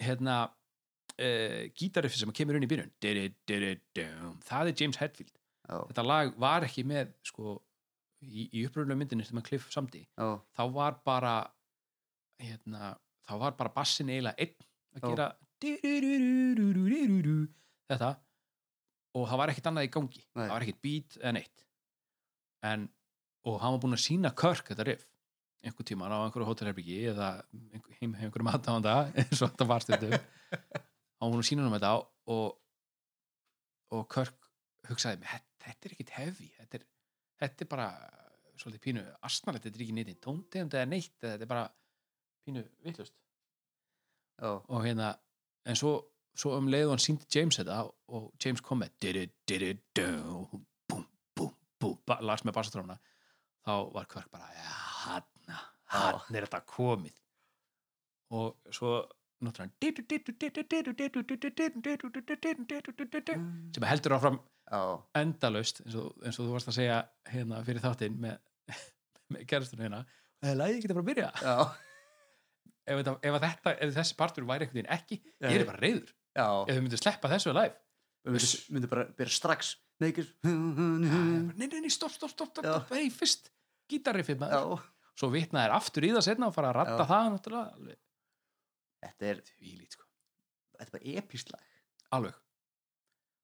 hérna uh, gítarriffi sem kemur unni í byrjun það er James Hetfield oh. þetta lag var ekki með sko, í, í uppröðulega myndinu sem að Cliff samti, þá var bara hérna þá var bara bassin eiginlega einn að gera þetta og það var ekkert annað í gangi. Nei. það var ekkert beat eða neitt. En, og hann var búinn að sína Kirk þetta riff einhver tíma á einhverju hótelherbyggi eða einhver, heim, heim einhverju matáðanda eins og þetta var stundum. Hann var búinn að sína hann þetta og og Kirk hugsaði með þetta, er ekkert heavy þetta þetta er bara svolítið pínu astnalegt, þetta er ekki neitt tóntegund eða neitt, þetta er bara pínu vittlust já, og hérna, en svo, svo um leið og hann síndi James þetta og James kom með las með bassatróna þá var Kvörk bara hann, hann er þetta komið og svo náttúrulega sem heldur áfram já, endalaust eins og, eins og þú varst að segja hérna fyrir þáttinn með, með gerðstunum hérna það er lægið ekki fara að byrja ef, þetta, ef, þetta, ef þessi partur væri einhvern veginn ekki ég er bara reyður ef þau myndu sleppa þessu live. Við myndum bara byrja strax neikir nei, nei, nei, stopp, stopp, stopp, hei, fyrst gítarriffið já, maður svo vitna þær aftur í það setna og fara að ratta það náttúrulega alveg. Þetta er, tvílít sko. Þetta er bara epískt lag. Alveg,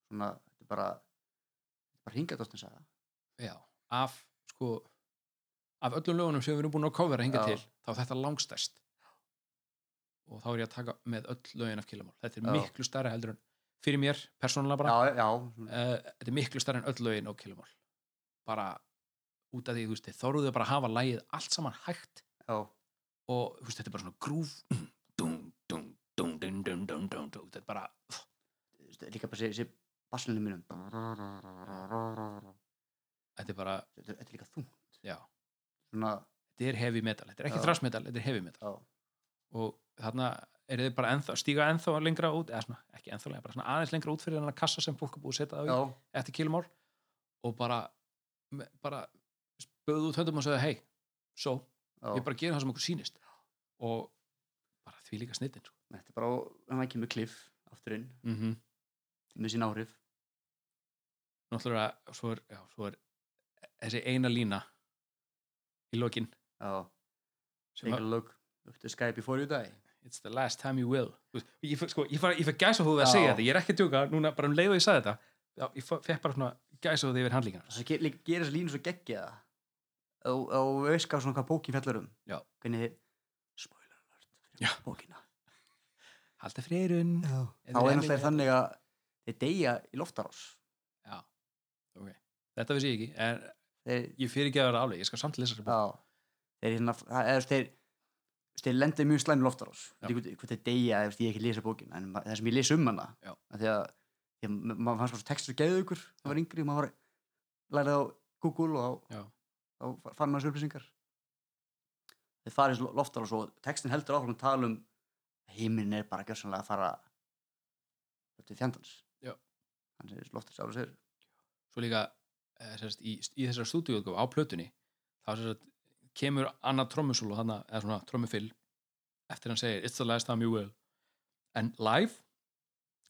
svona, þetta er bara bara hingadóttin saga. Já, af sko af öllum lögunum sem við erum búin að kofera hinga til þá er þetta langstæst og þá er ég að taka með öll lögin af Killamál þetta er já. miklu stærra heldur en fyrir mér, persónulega bara. Já, uh, þetta er miklu stærra en öll lögin og Killamál bara út af því þú veist þá eru þau bara að hafa lægið allt saman hægt og veist, þetta er bara svona grúf þetta er bara þetta er líka bara þessi basslunum mínum. Þetta er bara þetta er líka þungt. Svona... þetta er heavy metal, þetta er ekki thrash metal þetta er heavy metal. Og þarna er þið bara ennþá, stíga ennþá lengra út, eða svona, ekki ennþá lengra, bara svona aðeins lengra út fyrir þennan kassa sem fólk er búið að setja það á í eftir kilumál og bara, bara spöðu út höndum og segja, hei, svo við bara gerum það sem okkur sýnist. Og bara því líka snittin sko. þetta er bara, hann ekki með kliff aftur inn, mm -hmm. með sín áhrif. Náttúrulega, svo er, já, svo er þessi eina lína í lokin. Já, sem take a að, look Look to it's the last time you will. Veist, ég, fe- sko, gæsa að Já. segja þetta, ég er ekki að djóka. Núna bara um leið og ég sagði þetta já, ég fe- fekk bara svona gæsa yfir handlíkana Það gerir þess línu svo geggja og, veist hvað svona hvað bókin fjallar um. Já. hvernig spoiler alert bókina. Halda frýrun þá er náttúrulega þannig að þeir deyja í loftarás Já, ok. Þetta vissi ég ekki, en ég fyrir ekki að vera alveg, ég skal samt lesa þessa bók. Þeir, hérna, þeir, í mjög Já. Veit ekki hvað þeir deyja ef ég ekki lesa bókina en það sem ég lesa um hana að að ma- maður fannst bara textur geðu ykkur það var yngri, maður lærið á Google og Já. þá, fann maður þessu upplýsingar þeir farið í loftarás og textin heldur áfram að tala um að heiminn er bara gjörsanlega að fara til fjandans Já. hann segir loftarás ára segir Svo líka eh, sérst, í, í þessar stúdíuðgóf á plötunni þá sérst, kemur annað trommusúlu þarna, eða svona trommufill eftir hann segir It's the last time you will. En live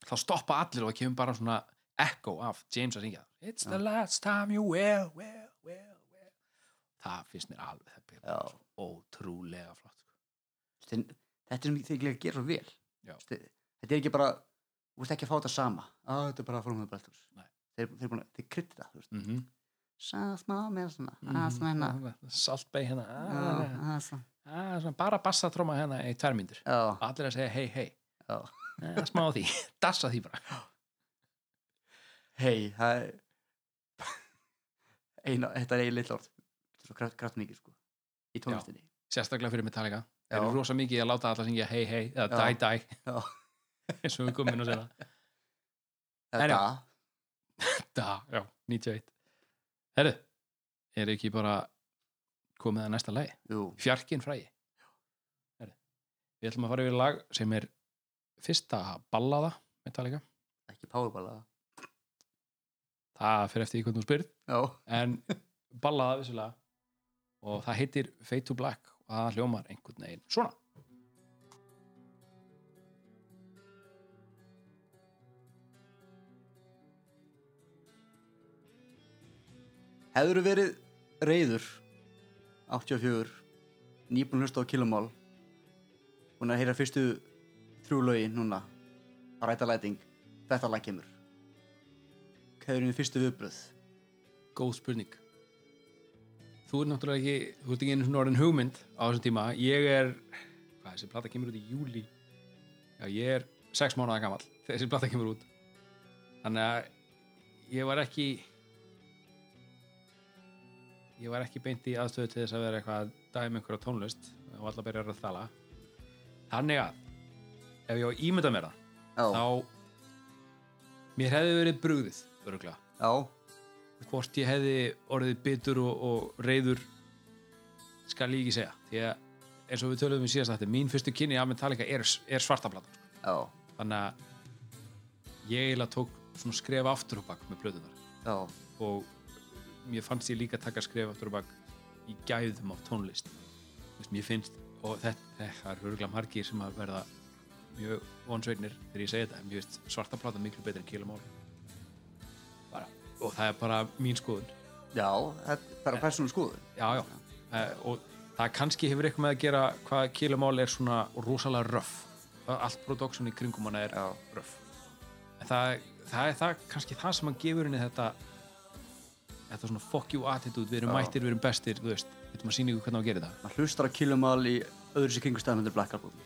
þá stoppa allir og það kemur bara svona echo af James að syngja It's the last time you will, will, will, will. Það finnst mér alveg það bara svo ótrúlega flott sko. Þeir, þetta er sem þeir líka gera svo vel. Þeir, þetta er ekki bara þú veist ekki að fá þetta sama. Ah, þetta er bara að fórum bæltús Nei. þeir, þeir, að- þeir krytti það mm -hmm. Smá með svona. Mm svona saltbei hérna. Já, ah, svona. ah, svona, bara bassa tróma hérna í tvær myndir. Já, allir að segja hei hei já. Eh, smá því, dassa því bara. Hei, það er eina, þetta er eiginlega orð. Þetta er svo kraft, kraftmikið sko í tónlistinni. Sérstaklega fyrir Metallica. Þeir eru rosa mikið að láta alla syngja hei hei eða dæ dæ eins og við komum inn að segja En þetta, da, já, 91 herru, er ekki bara komið að næsta lagi? Jú, fjarkinn frægi. Herru, við ætlum að fara yfir lag sem er fyrsta ballaða Metallica, ekki powerballa það fyrir eftir því hvernig þú spyrð. Já, en ballaða vissulega. Og það heitir Fade to Black og það hljómar einhvern veginn svona hefur verið reyður 84 nýbúin hlusta á kilomál búin að heyra fyrstu þrjú lögin núna á ræta læting þetta lag kemur. Hvað er fyrstu viðbröð góð spurning. Þú er náttúrulega ekki þú ert ekki einu svona orðin hugmynd á þessum tíma. Ég er, hvað þessi plata kemur út í júli já ég er sex mánuða gamall þegar þessi plata kemur út. Þannig að ég var ekki ég var ekki beint í aðstöðu til þess að vera eitthvað að dæmi einhverja tónlist og alltaf byrjar að þala þannig að ef ég á ímynda mér það já, þá mér hefði verið öruglega já, hvort ég hefði orðið bitur og, og reyður skal ég ekki segja. Því að eins og við töluðum í síðast þetta mín fyrstu kynni af Metallica er, er svartaplatan sko. já, þannig að ég eiginlega tók svona skref aftur og bak með plötunar já, og mér fannst ég líka taka skref aftur og bak í gæðum af tónlist. Veist, mér finnst og þetta, er örgulega margir sem að verða mjög vonsvegnir þegar ég segi þetta en mér finnst svartaplatan miklu betur en bara, og það er bara mín skoðun. Já þetta er bara persónu skoður já, já, uh, og það kannski hefur eitthvað með að gera hvað kilomál er svona rosalega röff allt production í kringum hana er Já. röff en það, það er það, kannski það sem hann gefur henni þetta þetta svona fuck you attitude, við erum Já. mættir, við erum bestir þú veist, við erum að sína ykkur hvernig á að gera þetta. Maður hlustar á kilomál í öðru sér kringustæðum undir Black Album.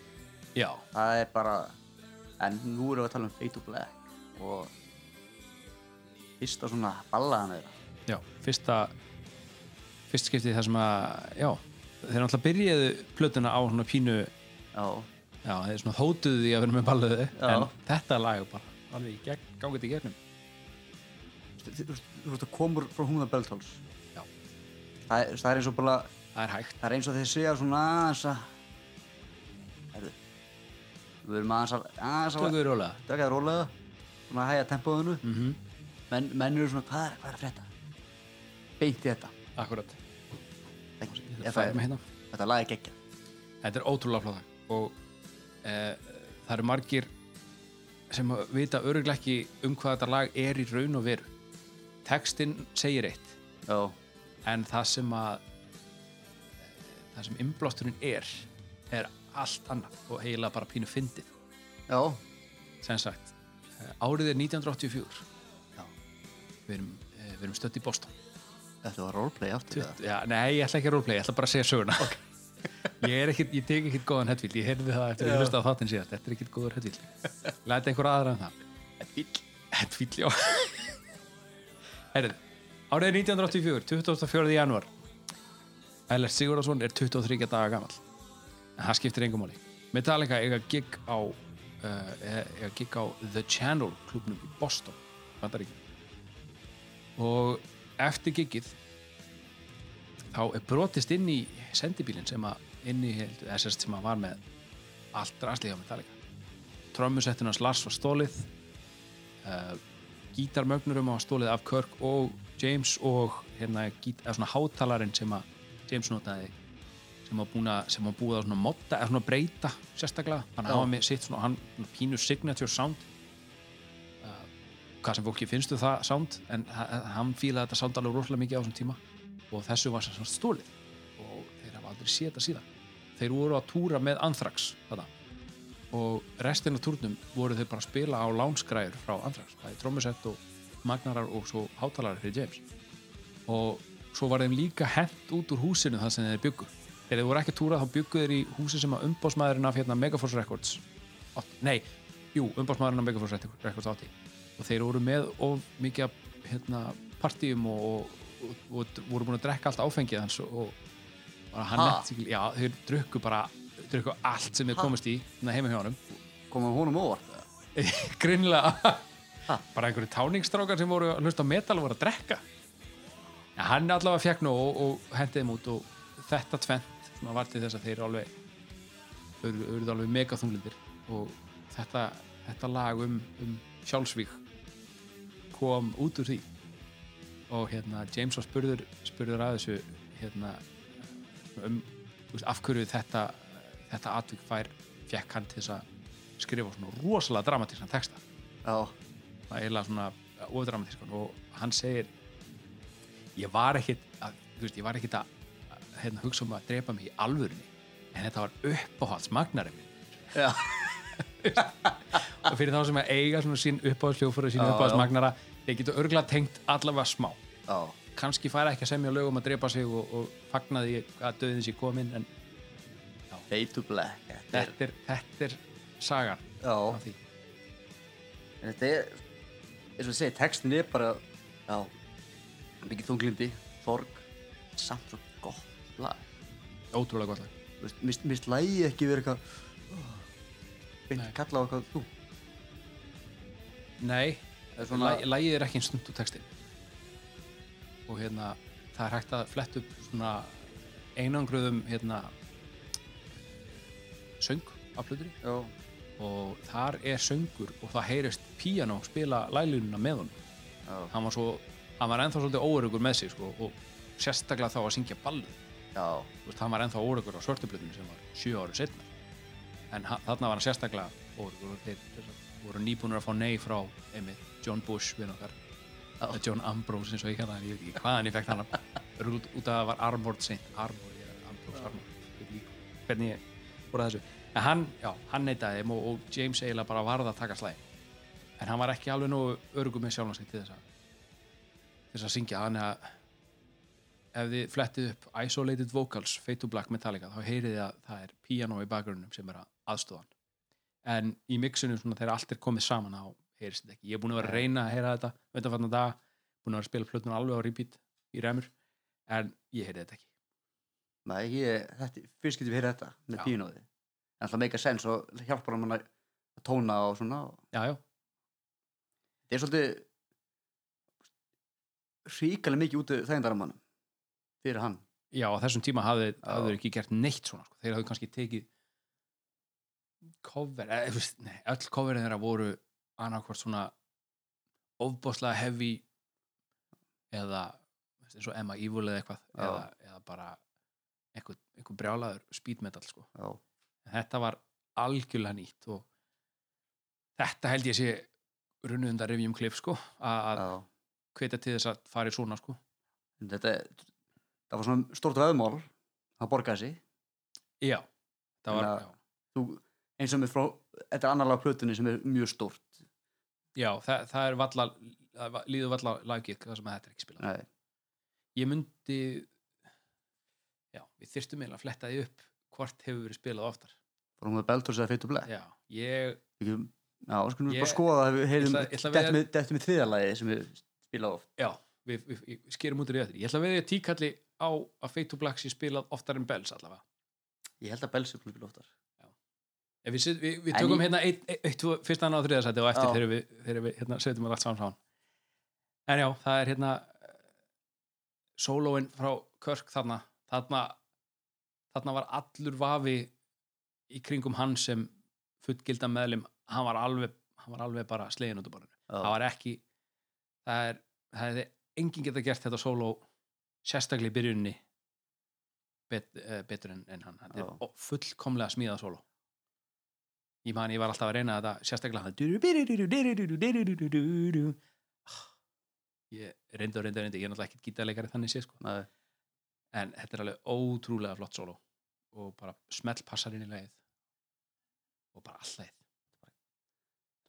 Já, það er bara en nú erum við að tala um Fade to Black og fyrsta svona ballaðan þeirra. Já, fyrsta fyrst skiptið það sem að já, þeir náttúrulega byrjuðu plötuna á svona pínu já, já, þeir svona hótuðu því að vera með balluðu Já. en þetta lag er bara alveg í gegn, gangið í gegnum þú veist, þú veist, þú veist að komur frá húnða Beltals Já. það það er eins og bara það er hægt. Það er eins og þeir segja svona aðeins að við erum aðeins að aðeins að taka það rólega. Svona að hæja tempóðinu mm -hmm. menn, menn eru svona hvað er, hvað er að frétta? Beint í þetta. Akkurat hérna. þetta lag er geggja Þetta er ótrúlega flóða og e, það eru margir sem vita öruglega ekki um hvað þetta lag er í raun og veru Textin segir eitt. Já, en það sem að það sem innblásturinn er er allt annað og eiginlega bara pínu fyndið. Já, sem sagt, eh, árið er 1984 Já. við erum, eh, við erum stödd í Boston. Þetta var roleplay aftur það. Já, nei, ég ætla ekki að roleplay, ég ætla bara að segja söguna. Ég er ekkit, ég tek ekkit góðan headfield ég heyrði það eftir að ég hlusta á þáttinn síðast þetta er ekkit góður headfield læta einhver aðra en það. Headfield. headfield, já Heyrðu, árið er 1984 24. janúar. Ellert Sigurðarsson er 23 daga gamall. En það skiptir engum máli. Metallica eiga gig á uh, eiga gig á The Channel klubnum í Boston. Bandaríkjum og eftir gigið þá er brotist inn í sendibílinn sem að inn í SS sem að var með allt á Metallica. Trommusettin hans Lars var stólið uh, gítarmögnurum var stólið af Kirk og James og hérna svona hátalarinn sem að James notaði sem að búið að svona modda eða svona breyta sérstaklega. Hann hafa með sitt svona hann pínu signature sound. Uh, hvað sem fólki finnstu það sound en ha- hann fílaði þetta sound alveg rosalega mikið á þessum tíma. Og þessu var sagt stólið og þeir hafa aldrei séð þetta síðan. Þeir voru að túra með Anthrax þetta. Og restin af túrnum voru þeir bara að spila á lánskræður frá Anthrax, það er trómusett og magnarar og svo hátalarar fyrir James. Og svo var þeim líka hent út úr húsinu það sem þeir byggu þegar þeir voru ekki að túra þá byggu þeir í húsi sem að umbásmaðurinn af hérna, Megaforce Records átt, nei, jú, umbásmaðurinn af Megaforce Records átti. Og þeir voru með of mikið hérna, partíum og, og, og, og voru búin að drekka allt áfengið hans og, hann Ha? nefnt já, þeir drukku bara drukku allt sem þeir komist í hérna heima hjá honum. Komum honum óvart grinnlega bara einhverju táningsstrákar sem voru að hlusta á metal voru að drekka. Ja, hann allavega fekk nú og, og hendið þeim út og þetta tvent svona var til þess að þeir eru alveg eru alveg megaþunglindir. Og þetta, þetta lag um, um sjálfsvík kom út úr því. Og hérna James var spurður spurður að þessu hérna um veist, af hverju þetta þetta atvik fær fekk hann til þess að skrifa svona rosalega dramatískan texta. Já, það er eiginlega svona ofdramatískan og hann segir ég var ekkit að, veist, ég var ekkit að hérna, hugsa um að drepa mig í alvörunni en þetta var uppáhalds magnari minn. Já, og fyrir þá sem að eiga svona sín uppáhaldsljófur sín Já, uppáhalds já. magnara þeir getur örgulega tengt allavega smá. Já, kannski færa ekki að semja lögum að drepa sig og, og fagna því að döðin sé komin en fade to black Þetta er, þetta er, þetta er sagan já, af því. En þetta er eins og ég segi, textin er bara já, mikið þunglindi þorg, samt svo gott lag. Ótrúlega gott lag. Mist, mist lægi ekki verið eitthvað beint Nei. kalla á eitthvað þú. Nei, er svona- lagið er ekki eins snumt úr textin og hérna það er hægt að fletta upp svona einangruðum hérna söng af já, og þar er söngur og það heyrist píano spila lælununa með honum. Já, hann var svo, hann var ennþá svolítið óörugur með sig sko, og sérstaklega þá að syngja ballið. Já, veist, hann var ennþá óörugur á svörtuplötunni sem var sjö ári setna en hann- þarna var hann sérstaklega óörugur og þeir, voru nýbúnur að fá nei frá einmitt John Bush við okkar. Já. John Ambrose eins og ég hann, ég veit ekki hvaðan ég fekk hann út, af að það var Armored Saint. Armored, Armored ekki hvernig ég að þessu. En hann, já, hann neitaði þeim og, og James eiginlega bara varð að taka slæg en hann var ekki alveg nógu örugum með sjálfan sig til þess að til þess að syngja, þannig að ef þið flettið upp Isolated Vocals, Fade to Black Metallica þá heyrið þið að það er piano í bakgrunnum sem er að aðstofan en í mixinu svona þegar allt er komið saman þá heyrist þetta ekki, ég er búin að vera að reyna að heyra þetta veitanfarnar dag, búin að vera að spila plötun alveg á repeat í remur en ég heyrið þetta ekki Nei, ég, þetta, fyrst getum við heyrið þetta með píanóði en það meika sens og hjálpar hann að tóna og svona og já, já, þetta er svolítið ríkalega mikið út þægindaramannum fyrir hann. Já, á þessum tíma hafði þeir ekki gert neitt svona sko. þeir hafði kannski tekið cover, eða, nei, öll coverin þeirra voru annarkvort svona ofbáslega heavy eða eins og Emma Evil eða eitthvað eða, eða bara einhver, einhver brjálaður speed metal sko. þetta var algjörlega nýtt og þetta held ég sé runnið undan revjum klif sko, að hvetja til þess að fara í svona sko. Þetta það var svona stórt veðmál það borgaði sig. Já, það var, að- já, þú, eins og með frá þetta er annarlega plötunni sem er mjög stórt. Já það, það er valla líður valla lagið það sem þetta er ekki spilað. Nei, ég myndi já, við þyrstum eiginlega að fletta því upp hvort hefur verið spilað oftar. Hún með Beltors eða Fate to Black? Já, ég, Ekki, já, skulum við Ég- bara skoða það við Ég ætla- ég ætla að vera- við, dettum við þriðalagi sem við spila oft. Já við, við, við skerum út í eftir. Ég ætla að veðja tíkalli á að Fate to Black sé spilað oftar en Bells allavega. Ég held að Bells er spila oftar. Ef við, sit- við, við En tökum ég- hérna eitt, eitt, eitt, tvö- fyrsta annað og þriðasæti og eftir Já. þegar við, þegar við hérna, setjum við allt saman saman. En já, það er hérna sólóin frá Körk þarna þarna, þarna var allur vafi í kringum hann sem fullgilda meðlim. Hann var alveg, hann var alveg bara slegin út á borðinu. Það var ekki það er, það hefði enginn geta gert þetta sóló sérstaklega í byrjunni bet, uh, betur en, en hann. Þetta Já. er fullkomlega smíðað sóló. Ég man, ég var alltaf að reyna þetta sérstaklega hann. Ég reyndi og reyndi og reyndi. Ég er náttúrulega ekkert gítarleikari þannig sé sko. Nei, en þetta er alveg ótrúlega flott sóló. Og bara smell passar inn í lagið. Og bara all lagið.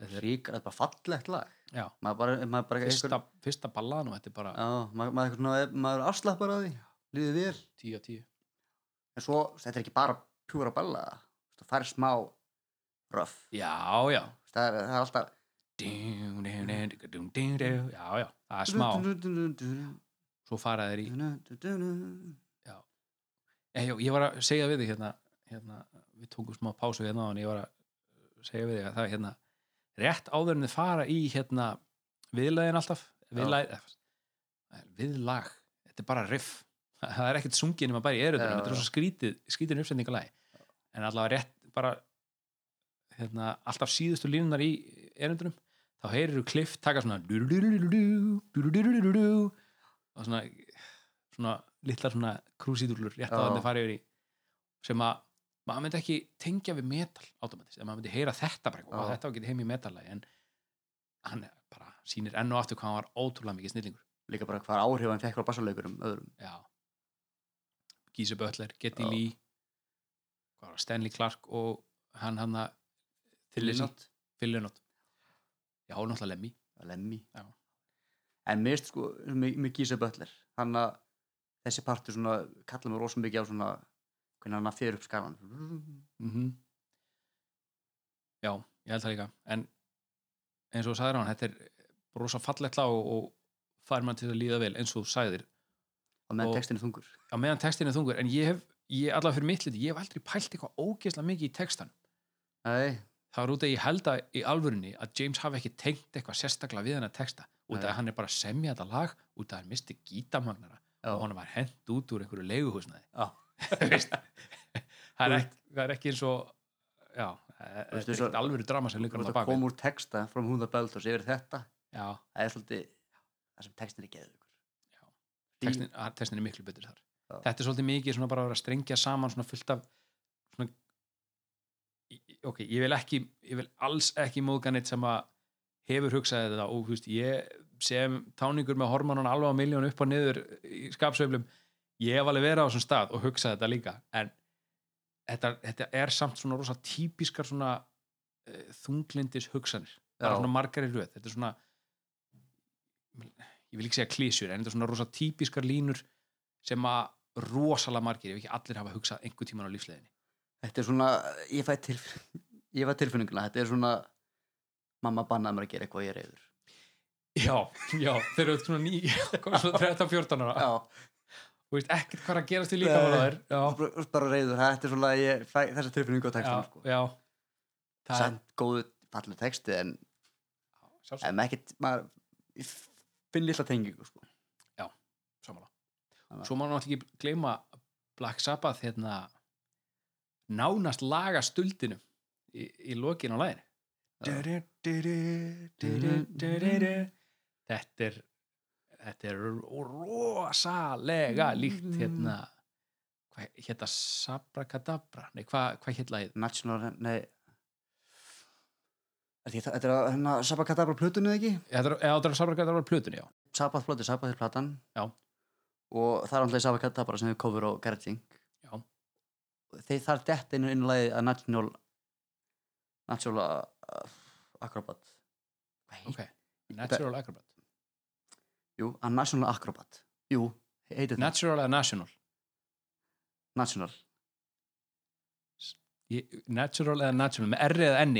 Þetta er ríkar, þetta er bara fallegt lag. Já, maður bara, maður bara fyrsta, fyrsta ballan og þetta er bara já, maður, maður, maður er afslappar að því. Líður vel. 10 á 10 en svo, þetta er ekki bara pjúra balla það fær smá röff. Já, já. Það er, það er alltaf já, já, það er smá svo fara þeir í Ég, ég var að segja við þig hérna, hérna við tókum smá pásu hérna og ég var að segja við þig að það er hérna rétt áður en þið fara í hérna viðlæðin alltaf. Viðlæð, viðlag, þetta er bara riff. Það er ekkert sungið nema bara í eröðunum Já. þetta er svo skrítið, skrítið uppsendingalagi en allavega rétt bara hérna, alltaf síðustu línunar í eröndunum þá heyrir þú kliff taka svona og svona svona litlar svona krúsídúlur rétt á Já. þannig farið yfir í sem að maður myndi ekki tengja við metal automatist, en maður myndi heyra þetta bara og þetta var ekki heim í metallagi en hann bara sýnir enn og aftur hvað hann var ótrúlega mikið snillingur líka bara hvað áhrif hann fekk frá bassaleikurum öðrum já Gísu Böttler, Getty. Lee Stanley Clark og hann hann að. Fyllunot já, náttúrulega Lemmy Lemmy Já. En mist sko með, með Gísa Böttler. Hann að þessi partur svona kalla mig rosa mikið á svona hvernig hann að fyrir upp skalan mm já, ég held það líka. En eins og þú sagðir hann þetta er rosa fallegt lag og, fær mann til að líða vel eins og þú sagðir. Og með Og- textinu þungur. á meðan textin er þungur. En ég hef, ég allavega fyrir mitt liti ég hef aldrei pælt eitthvað ógeðslega mikið í textan Nei, það var út að ég held að í alvörunni að James hafi ekki tengt eitthvað sérstaklega við hann að texta út af að hann er bara að semja þetta lag út af að hann misti gítamagnara og hann var hent út úr einhverju leiguhúsnaði það, er ekki, það er ekki eins og já, það veist, er eins og- ekkert alvöru drama sem veist á að baki koma úr texta frá Húða Beltors yfir þetta já, það er svolítið það sem textin er geðugur Já. textin, textin er miklu betur þar. Já. þetta er svolítið mikið bara að vera að strengja saman svona fullt af svona, ok, ég vil ekki ég vil alls ekki móðga neitt sem að hefur hugsað þetta og þú veist, ég sem táningur með hormonan alveg á miljón upp og niður í skapsveiflum ég hef alveg verið á þessum stað og hugsað þetta líka. En þetta, þetta er samt svona rosa típiskar svona uh, þunglindis hugsanir bara Já. svona margar í röð. Þetta er svona ég vil ekki segja klísjur en þetta er svona rosa típiskar línur sem að rosalega margir, ef ekki allir hafa hugsað einhver tíman á lífsleðinni þetta er svona, ég fæ til ég fæ tilfinninguna, þetta er svona mamma bannaði mér að gera eitthvað ég er reyður já, já, þeir eru svona ný komið svona 13-14 ára. Já, og veist ekkert hvað að gerast í líka á þær já, bara, reyður, þetta er svona ég þessa tilfinningu á já, textunum sko. já. Það er, samt góðu fallið texti en, sjálfsagt, en ekkert maður, finn lilla tengingu sko. samanlega Þannig að- svo má náttúrulega ekki gleyma Black Sabbath hérna nánast laga stuldinu í, í lokin á læginu þetta er þetta er rosalega líkt hérna hvað hérna Sabrakadabra nei hvað hva lagið? National, nei. Þetta er- er hérna Sabbath Kadabra plötunni ekki? þetta er, er Sabrakadabra plötunni já. Sabbath plötu, Sabbath er platan. Já. og það er alltaf Sava Kadabra sem hefur cover á Gerarding Já. þeir þar dett inn inn lagi að National National uh, Acrobat. Hvað heit- ok, natural acrobat Jú, að National Acrobat. Jú, heitir það. Natural eða national? National. Ég- natural eða national, með R eða N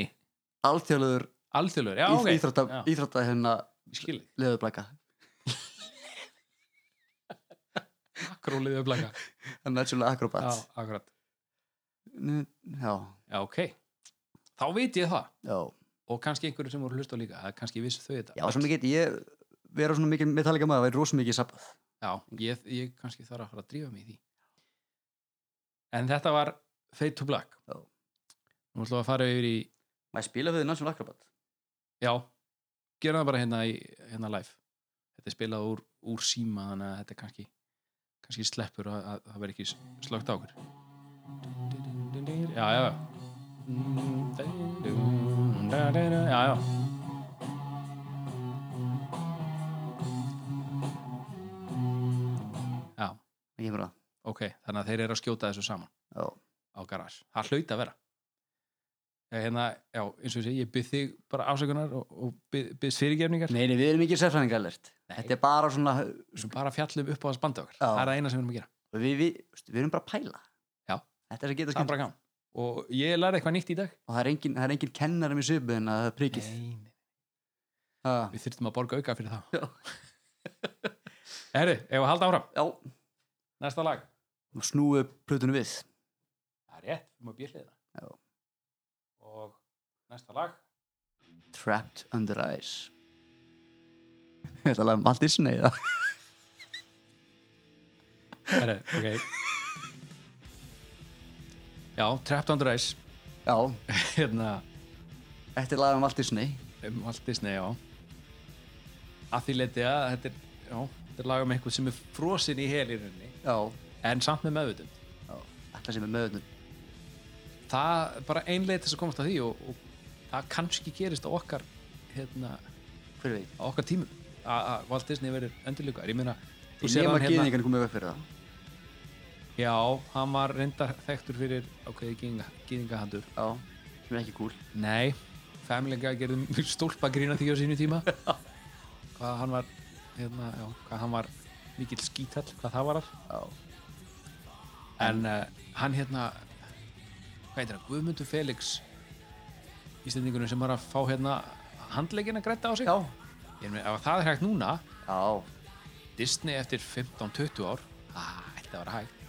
Alþjóðlegur alþjóðlegur, já, ok. íþrótta, Já, íþrótta hérna ég að blaka National Acrobat. Já, akkurat. Já, Já, ok. Þá veit ég það. Já. Og kannski einhverju sem voru hlusta líka kannski vissu þau þetta. Já, svona get ég vera svona mikið metallica maður, væri rosa mikið sabbað. Já, ég, ég kannski þarf að fara að drífa mig í því. En þetta var Fade to Black. Já. Nú ætlum við að fara yfir í Maður spila við National Acrobat Já, gera það bara hérna, í, hérna live. Þetta er spilað úr, úr síma þannig að þetta er kannski kannski sleppur að að það verði ekki slögt á okkur. Já, já. Já, já ok, þannig að þeir eru að skjóta þessu saman Já, á garage, það hlaut að vera. Eh, hérna, já, eins og segi ég byrð þig bara ásökunar og, og byrð, byrðst fyrirgefningar. Nei, við erum ekki sérfræðingar alert Þetta er bara svona sem bara fjallum upp á að spanda okkar. Já. það er það eina sem við erum að gera. Við, við, við erum bara að pæla. Já. Þetta er að geta gaman. Og ég lærði eitthvað nýtt í dag. Og það er engin, það er engin kennarum í svipu en að það er Ha, við þurftum að borga auka fyrir það. Herri, ef að halda áfram? Já, næsta lag. Snúu plötunum við. Það er rétt, við má bjöllið Já. það og næsta lag. Trapped Under Ice. Þetta lag um allt Disney það Herri, ok. Já, Trapped Under Ice. Já, hérna, þetta er lag um allt Disney. Um allt Disney, já. Að því leiti að þetta er, já, þetta er lag um eitthvað sem er frosin í hel í rauninni. Já, en samt með meðvutund þetta sem er möðunum það bara ein leið til þess að komast að því og, og það kannski gerist á okkar hérna, á okkar tímum. Að að Walt Disney verður endurlíkar ég meina, þú Ég nema hann hérna gyðingan komið upp fyrir það. Já, hann var reyndar þekktur fyrir ákveði gýðingahandur Já, sem er ekki cool. Nei, Family Guy gerðum stólpa grína því á sínu tíma. Hvað hann var hérna, já, hvað hann var mikill skítall, hvað það var af Já, en uh, hann hérna hvað heitir hann, Guðmundur Felix Íslendingunum sem var að fá hérna handleggina grætta á sig. Meina, ef það er hægt núna já. Disney eftir 15-20 ár það ætti að vera hægt.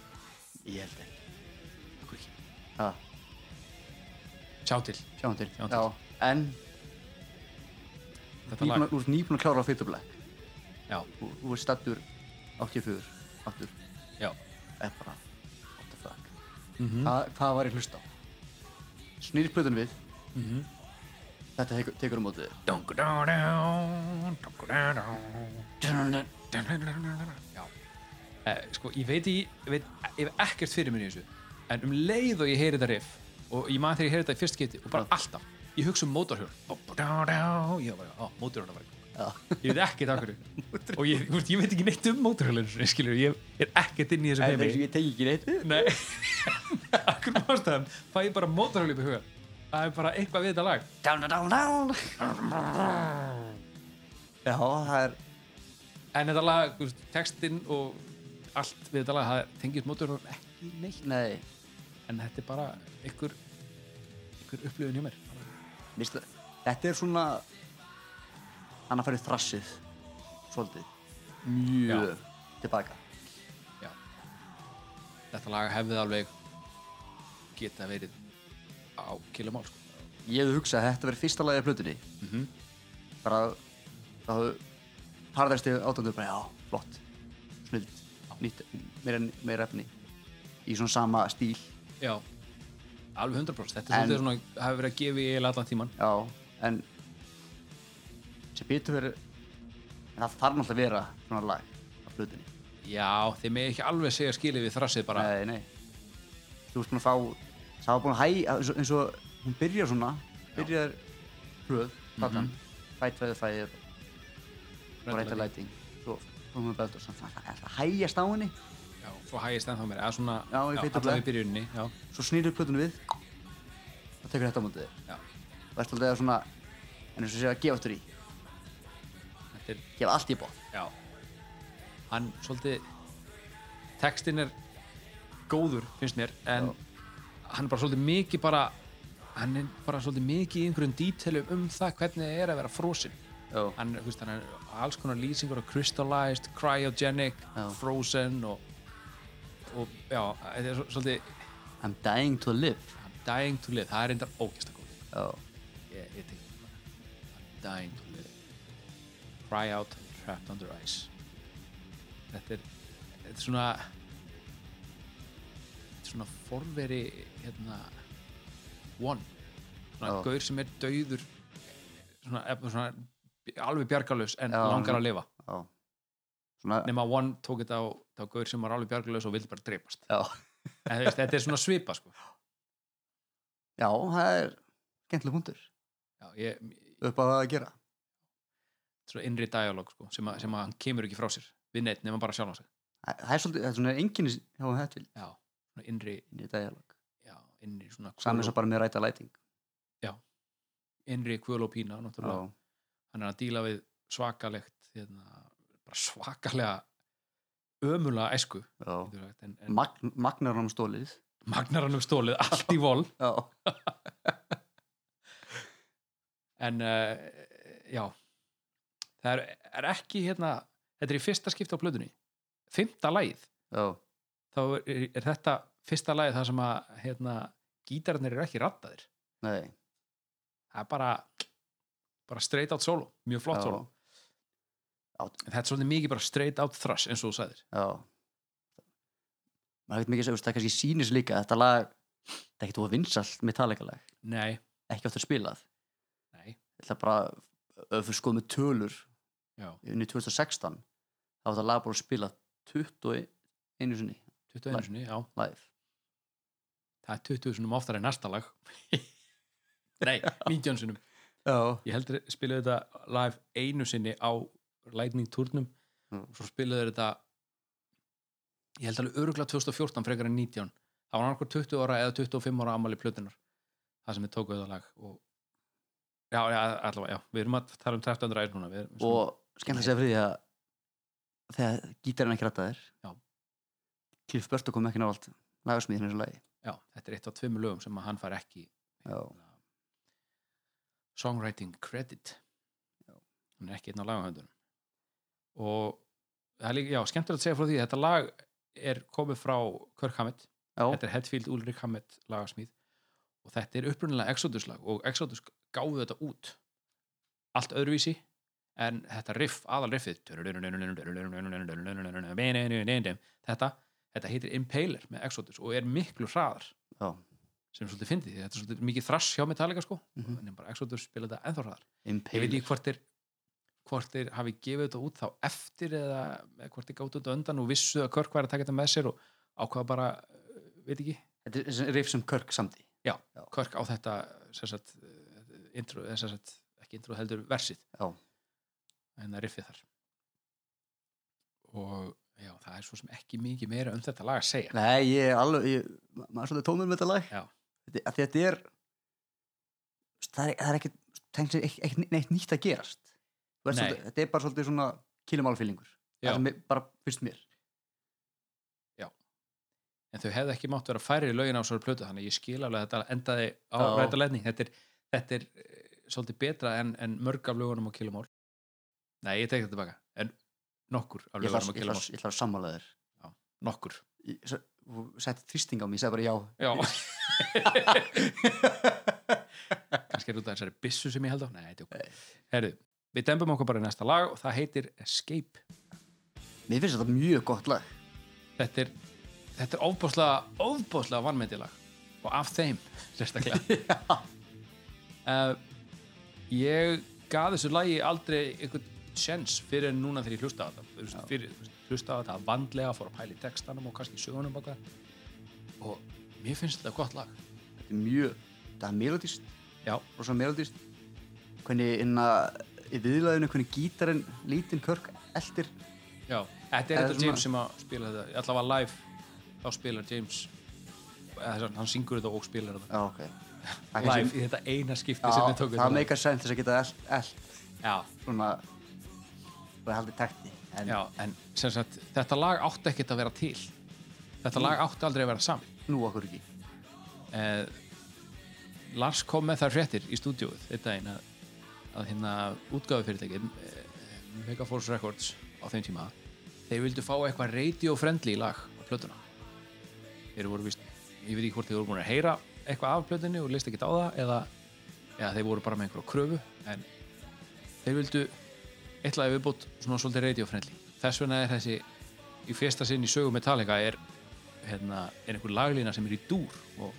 Ég held ekki. Sjá til, sjáum til. Sjáum til. Já, en lag að- að klára á þú ert stattur 84 Aftur já, Er bara What the fuck Mhm. Hva, Hvað var ég hlusta á? Snýr plötunum við Mhm. Þetta tekur, tekur um mótið. Eh, sko, ég veit ég, veit, ég hef ekkert fyrir mér í þessu en um leið og ég heyri þetta riff og ég man þegar ég heyri þetta í fyrst geti og bara alltaf, ég hugsa um mótorhjól ég var bara, á, mótorhjól var Já. Ég veit ekkert af hverju. Og ég, ég veit ekki neitt um mótorhjólinu skilur, ég er ekkert inn í þessu heimi. ég teki ekki neitt. Nei, akkur ástæðum fæ ég bara mótorhjól upp í huga það er bara eitthvað við þetta lag. Down, down, down Já, það er en þetta lag, textinn og allt við þetta lag, það tengist mótorhjól ekki neitt, Nei, en þetta er bara einhver einhver upplifun hjá mér. Vist, þetta er svona hann að fara í þrassið svolítið. Mjög. Tilbaka. Já. þetta lag hefði alveg geta verið á kilomál sko. ég hefði hugsað að þetta verið fyrsta lagið af plötunni. Mhm. bara þá hefðu parðarstið átöndur bara já, flott. Snild, nýtt, meira, meira efni. Í svona sama stíl. Já, alveg 100% þetta er En- svona, hafi verið að gefa í allan tíman já, en sem betur verið en það þarf náttúrulega að vera svona lag af plötunni. Já, þeir með ekki alveg segja skilið við þrassið bara. Nei, nei. Þú veist að fá Það var búin að hæ eins og, og hún byrjar svona byrjar hlöð platan. Mhm. Fight Fire Fire Brighter Lighting. Svo a Belt og svona það er það hægjast á henni. Já, svo hægist ennþá meira. Eða svona, Já, to allavega Black. í byrjunni já, svo snýrur plötunum við. Og tekur þetta á mótið þér. Já, og ert alltaf svona en eins og sé að gefa aftur í er gefa allt í bótt Já. Hann svolítið Textin er góður finnst mér en hann er bara svolítið mikið bara hann er bara svolítið mikið í einhverjum dítelum um það hvernig það er að vera frosin. Hann, veist, hann er alls konar lýsingur crystallized, cryogenic, Já. frozen og, og já, þetta er svo- svolítið I'm dying to live. I'm dying to live, það er reyndar ógæsta góð ég, ég bara I'm dying to live cry out trapped under ice. Þetta er þetta er svona þetta er svona forveri hérna one. Svona Já. gaur sem er dauður svona, ef- svona alveg bjargalus en Já, langar að lifa. Já. svona nema one tók þetta á, á gaur sem var alveg bjargalus og vildi bara dreipast en, veist, þetta er svona svipa sko. já, það er skemmtileg punktur Já, ég, upp á það að gera innri dialog sko, sem, að, sem að hann kemur ekki frá sér við neitt nema bara sjálf á sig. Það það er svolítið, það er svona enginni hjá þetta vil já, innri, inn í dialog já, innri svona kvöl svo bara með ræta læting. Og, innri kvöl og pína náttúrulega. Já. hann er að díla við svakalegt hérna, svakalega ömulega æsku Já. en, en Magn, magnar hann stólið magnar hann um stólið allt í vol. Já, en uh, já það er, er ekki hérna þetta er í fyrsta skipti á plötunni. Fymta lagið. Já, þá er, er þetta fyrsta lagið það sem að hérna, gítararnir eru ekki rattaðir nei. Það er bara bara straight out solo, mjög flott já, solo Já. en þetta er svolítið mikið bara straight out thrush eins og þú sagðir. Já. Maður veit mikið að það kannski sýnis líka þetta lag þetta er ekkert of vinsalt metallica-lag nei, ekki oft að spilað. Nei, þetta er bara skoðum með tölur í 2016 þá var þetta lag bara að spila 21 sinni. 21 sinni, já. Live. Það er 20 sinum oftar en næsta lag. Nei, 19 sinum ég heldur spilaðu þetta live einu sinni á Lightning turnum. Mm. og svo spilaðu þetta ég held alveg öruglega 2014 frekar en 19 það var annarkur 20 ára eða 25 ára ammali plötunar það sem við tókuðu þetta lag og já, já, allavega, já, við erum að tala um 13. ræð núna og skemmt að segja fyrir því að þegar gítarinn ekki rættaðir Já. Cliff Burton kom ekki návallt lagasmíðin þessu lagi. Já, þetta er eitt af tveimur lögum sem hann fær ekki já, hérna, songwriting credit. Hann er ekki einn á lagahöndunum. Og það er líka, já, skemmtilegt að segja frá því þetta lag er komið frá Kirk Hammett. Já, þetta er Hetfield Ulrik Hammett lagasmíð. Og þetta er upprunnilega Exodus lag og Exodus gáðu þetta út allt öðruvísi en þetta riff, aðal riffið þetta þetta heitir Impaler með Exodus og er miklu hraðar. Já, sem svolítið fyndið, því þetta er svolítið mikið þrass hjá Metallica sko, Mhm. en bara Exodus spila þetta ennþá hraðar. Ég veit Impaler. ekki hvort þeir hvort þeir hafi gefið þetta út þá eftir eða hvort þeir gátt þetta undan og vissu að Körk væri að taka þetta með sér og ákvaða bara, uh, veit ekki. Þetta er riff sem Kirk samdi. Já, Já. Körk á þetta sagt, uh, intro, sem sagt, ekki intro heldur versið. Já, en það riffið þar. Og já, það er svo sem ekki mikið meira um þetta lag að segja. Nei, ég er alveg ég, ma- maður er svolítið tómur með þetta lag. Já. þetta, að þetta er það er, það er ekki, ekki, ekki, ekki neitt nýtt að gerast. Nei. svolítið, þetta er bara svolítið svona kilumálfílingur Já. bara fyrst mér. En þau hefðu ekki mátt vera færri lögin á svo plötu þannig að ég skil alveg að þetta endaði á Já. ræta letning þetta er, þetta er eh, svolítið betra en, en mörg af lögunum á Kilomól nei, ég tek þetta tilbaka. En nokkur ég ætla, að sammála þér. Nokkur. Setti þrýsting á mig, ég sagði bara já. Já. Kannski er út af þessari bissu sem ég held á. Nei, tjók herru, við dembum okkur bara í næsta lag og það heitir Escape. Mér finnst þetta mjög gott lag. Þetta er, þetta er ofbáslega ofbáslega vannmyndilag og af þeim sérstaklega. Uh, ég gaf þessu lagi aldrei einhvern sjens fyrir en núna þegar ég hlusta á þetta. Fyrir, hlusta á þetta vandlega fór að pæla í textanum og kannski sögunum baka. Og mér finnst þetta gott lag. Þetta er mjög, þetta er melodist já, rosa melodist hvernig inna í viðlæðinu, hvernig gítarinn lítinn Körk eldir Já, þetta er þetta James sem að spila þetta. Allavega live, þá spilar James eða að hann syngur þetta og spilar þetta. Já, ok. Live í þetta eina skipti sem við tókum það meikar sens þess að geta eld, eld Já, svona og haldið takti. En já, en sem sagt, þetta lag átti ekkert að vera til þetta lag átti aldrei að vera saman nú okkur ekki. eh, Lars kom með þær fréttir í stúdíóið þetta einn að, að hérna útgáðu fyrirtækin eh, Megaforce Records á þeim tíma þeir vildu fá eitthvað radio-friendly lag á plötuna þeir voru vist, ég veit ekki hvort þeir voru búin að heyra eitthvað af plötunni og leist ekki á það eða, eða þeir voru bara með einhverju kröfu en þeir vildu eitthvað viðbútt svona svolítið radio-friendly. Þess vegna er þessi í fyrsta sinn í sögu Metallica er hérna, er einhver laglína sem er í dúr og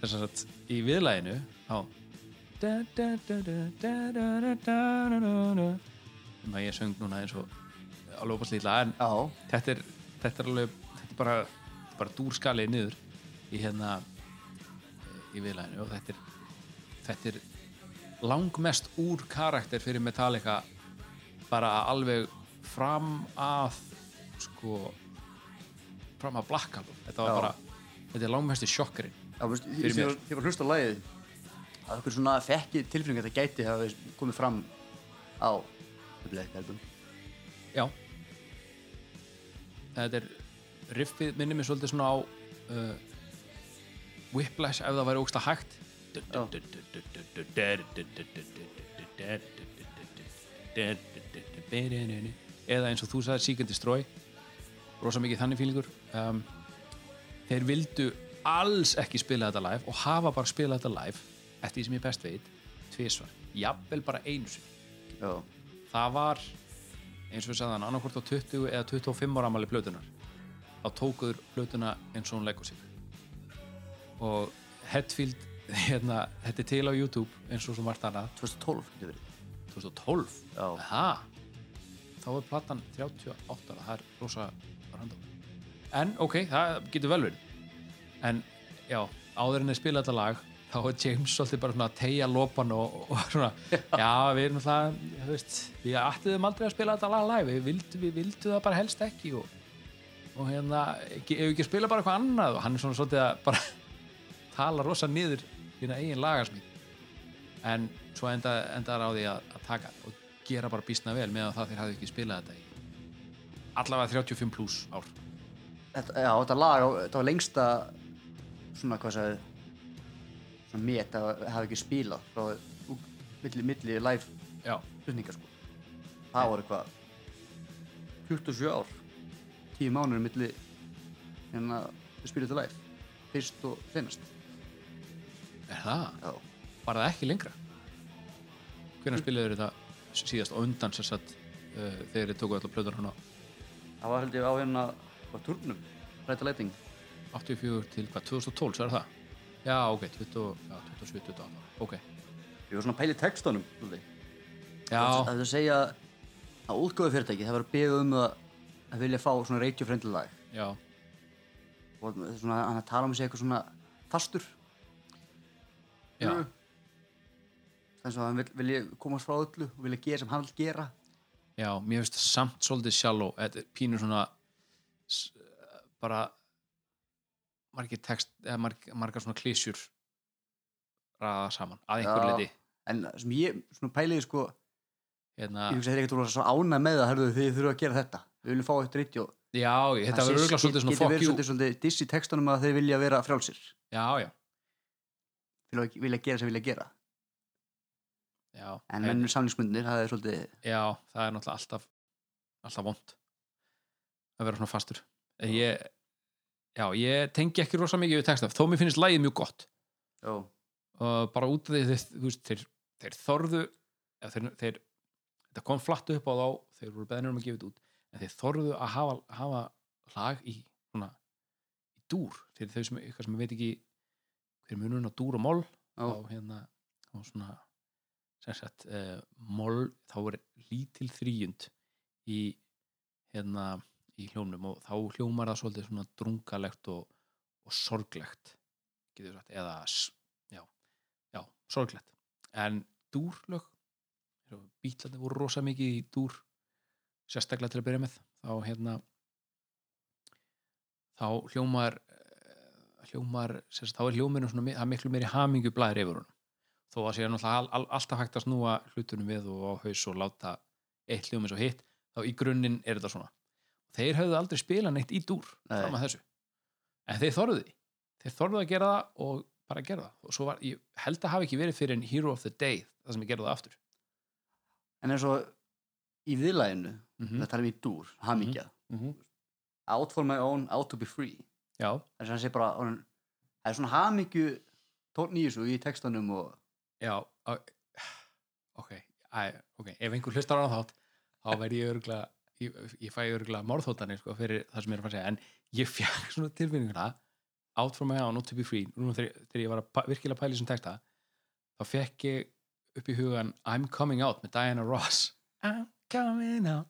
þess að í viðlæginu á sem að ég söng núna eins og alveg opast lítla en þetta er, þetta er alveg þetta er bara, þetta er bara dúrskalið niður í hérna í viðlæginu og þetta er þetta er langmest úr karakter fyrir Metallica bara alveg fram að sko fram að Black Album þetta var Já. bara, þetta er já, veist, Fyrir mér. ég var að hlusta á lagið að okkur svona fekki tilfinning að þetta gæti hafa komið fram á Black Album. Já Þetta er riffið minnir mér svolítið svona á uh, Whiplash ef það væri ógsta hægt eða eins og þú sagði Seek and Destroy. Rosa mikið þannig fílingur um, þeir vildu alls ekki spila þetta live og hafa bara spilað þetta live eftir því sem ég best veit tvisvar, jafnvel bara einu sinni. Já, það var eins og við sagðan annarkvort á 20 eða 25 ára amali plötunar þá tókuður plötuna eins og hún leggur sig. Og Hetfield hérna, þetta er til á YouTube eins og svo margt annað. 2012 getur verið. 2012 Já. Aha. þá er platan 38 ára, það er rosa random. En ok, það getur vel verið. En já, áður en að spila þetta lag þá er James svolítið bara svona að tegja lopan og, og svona, já, við erum það þú veist, við ættiðum aldrei að spila þetta lag live, við vildum, við vildum það bara helst ekki og, og hérna ef við ekki spila bara eitthvað annað? Og hann er svona svolítið að bara tala rosa niður hérna eigin lagarsmíð en svo enda, endar á því að, að taka og gera bara býstna vel með að það þeir hafði ekki spilað þetta í allavega 35 pluss ár Þetta, já, þetta lag, þetta var lengsta svona, hvað sagði svona met að hafa ekki spilað frá milli, milli live hlutningar sko. Það voru eitthvað 27 ár 10 mánuður milli hérna við spilum þetta live fyrst og finnast er það? Já, Var það ekki lengra? Hvernig spilaður þetta síðast á undan sér satt uh, þegar þið tóku allar plöður hana það var held ég á hérna á turnum, ræta leiting 84 til hvað, 2012, svo er það? Já, ok, 20, já, 27, 28, ok. Ég var svona að í textunum. Já, Það er að segja að útgóðu fyrirtæki það var að beða um að vilja fá svona radio-friendly lag. Já, og það er svona, hann að tala um sig eitthvað svona fastur. Já þess að hann vil, vilja komast frá öllu og vilja gera sem hann vil gera. Já, mér finnst það samt svolítið sjálf þetta er pínu svona bara margir text, eða marg, margar svona klísjur ræða saman, að einhver leiti en sem ég svona pæliði sko hérna, ég hugsa að þeir ekkert voru svo ánæg með það herðu, þið þurfa að gera þetta. Við viljum fá eitt radio já, þetta verður örgulega svolítið svona fuck verið you. svolítið, diss í textunum að þeir vilja vera frjálsir. Já, já, vilja, vilja gera sem vilja gera já en mennum samlingsmyndir, það er svolítið já, það er náttúrulega alltaf alltaf vond að vera svona fastur. En ég, já, ég tengi ekki rosa mikið við texta, þó mér finnst lægið mjög gott. Og bara út af því þeir, þú veist, þeir, þeir þorðu eða þeir, þeir, þetta kom flatt upp á þá þeir voru beðnir um að gefa þetta út en þeir þorðu að hafa, hafa lag í svona í dúr, fyrir þau sem, sem veit ekki hver er munurinn á dúr og mól þá hérna þá svona sagt, uh, mól þá er lítil þrýjund í hérna í hljómnum og þá hljómar það svolítið svona drungalegt og, og sorglegt getur sagt, eða já, já, sorglegt. En dúrlög bítlandi voru rosa mikið í dúr sérstaklega til að byrja með þá hérna þá hljómar eh, hljómar, sérst, þá er hljóminu svona, það er miklu meiri hamingju blæðir yfir honum þó að sé náttúrulega al, al, alltaf hægt að snúa hlutunum við og á haus og láta eitt hljómi svo hitt, þá í grunninn er þetta svona þeir höfðu aldrei spilað neitt í dúr Nei. fram að þessu en þeir þorðu því, þeir þorðu að gera það og bara gera það og svo var, ég held að hafi ekki verið fyrir en Hero of the Day það sem ég gerði það aftur En eins og í viðlæginu, mm það tala um í dúr, hamingja. -hmm. Out for my own, out to be free. Já, að hann sé bara, það er svona hamingju tónn í þessu í textanum og já ok, ok ef einhver hlustar á þátt þá verð ég örgulega ég, ég fæ örgulega morðhóttanir sko, fyrir það sem ég er að fara að segja. En ég fjæk svona tilfinninguna out for my own, not to be free Núna þegar, þegar ég var að virkilega í þessum texta þá fekk ég upp í hugan I'm coming out með Diana Ross. I'm coming out.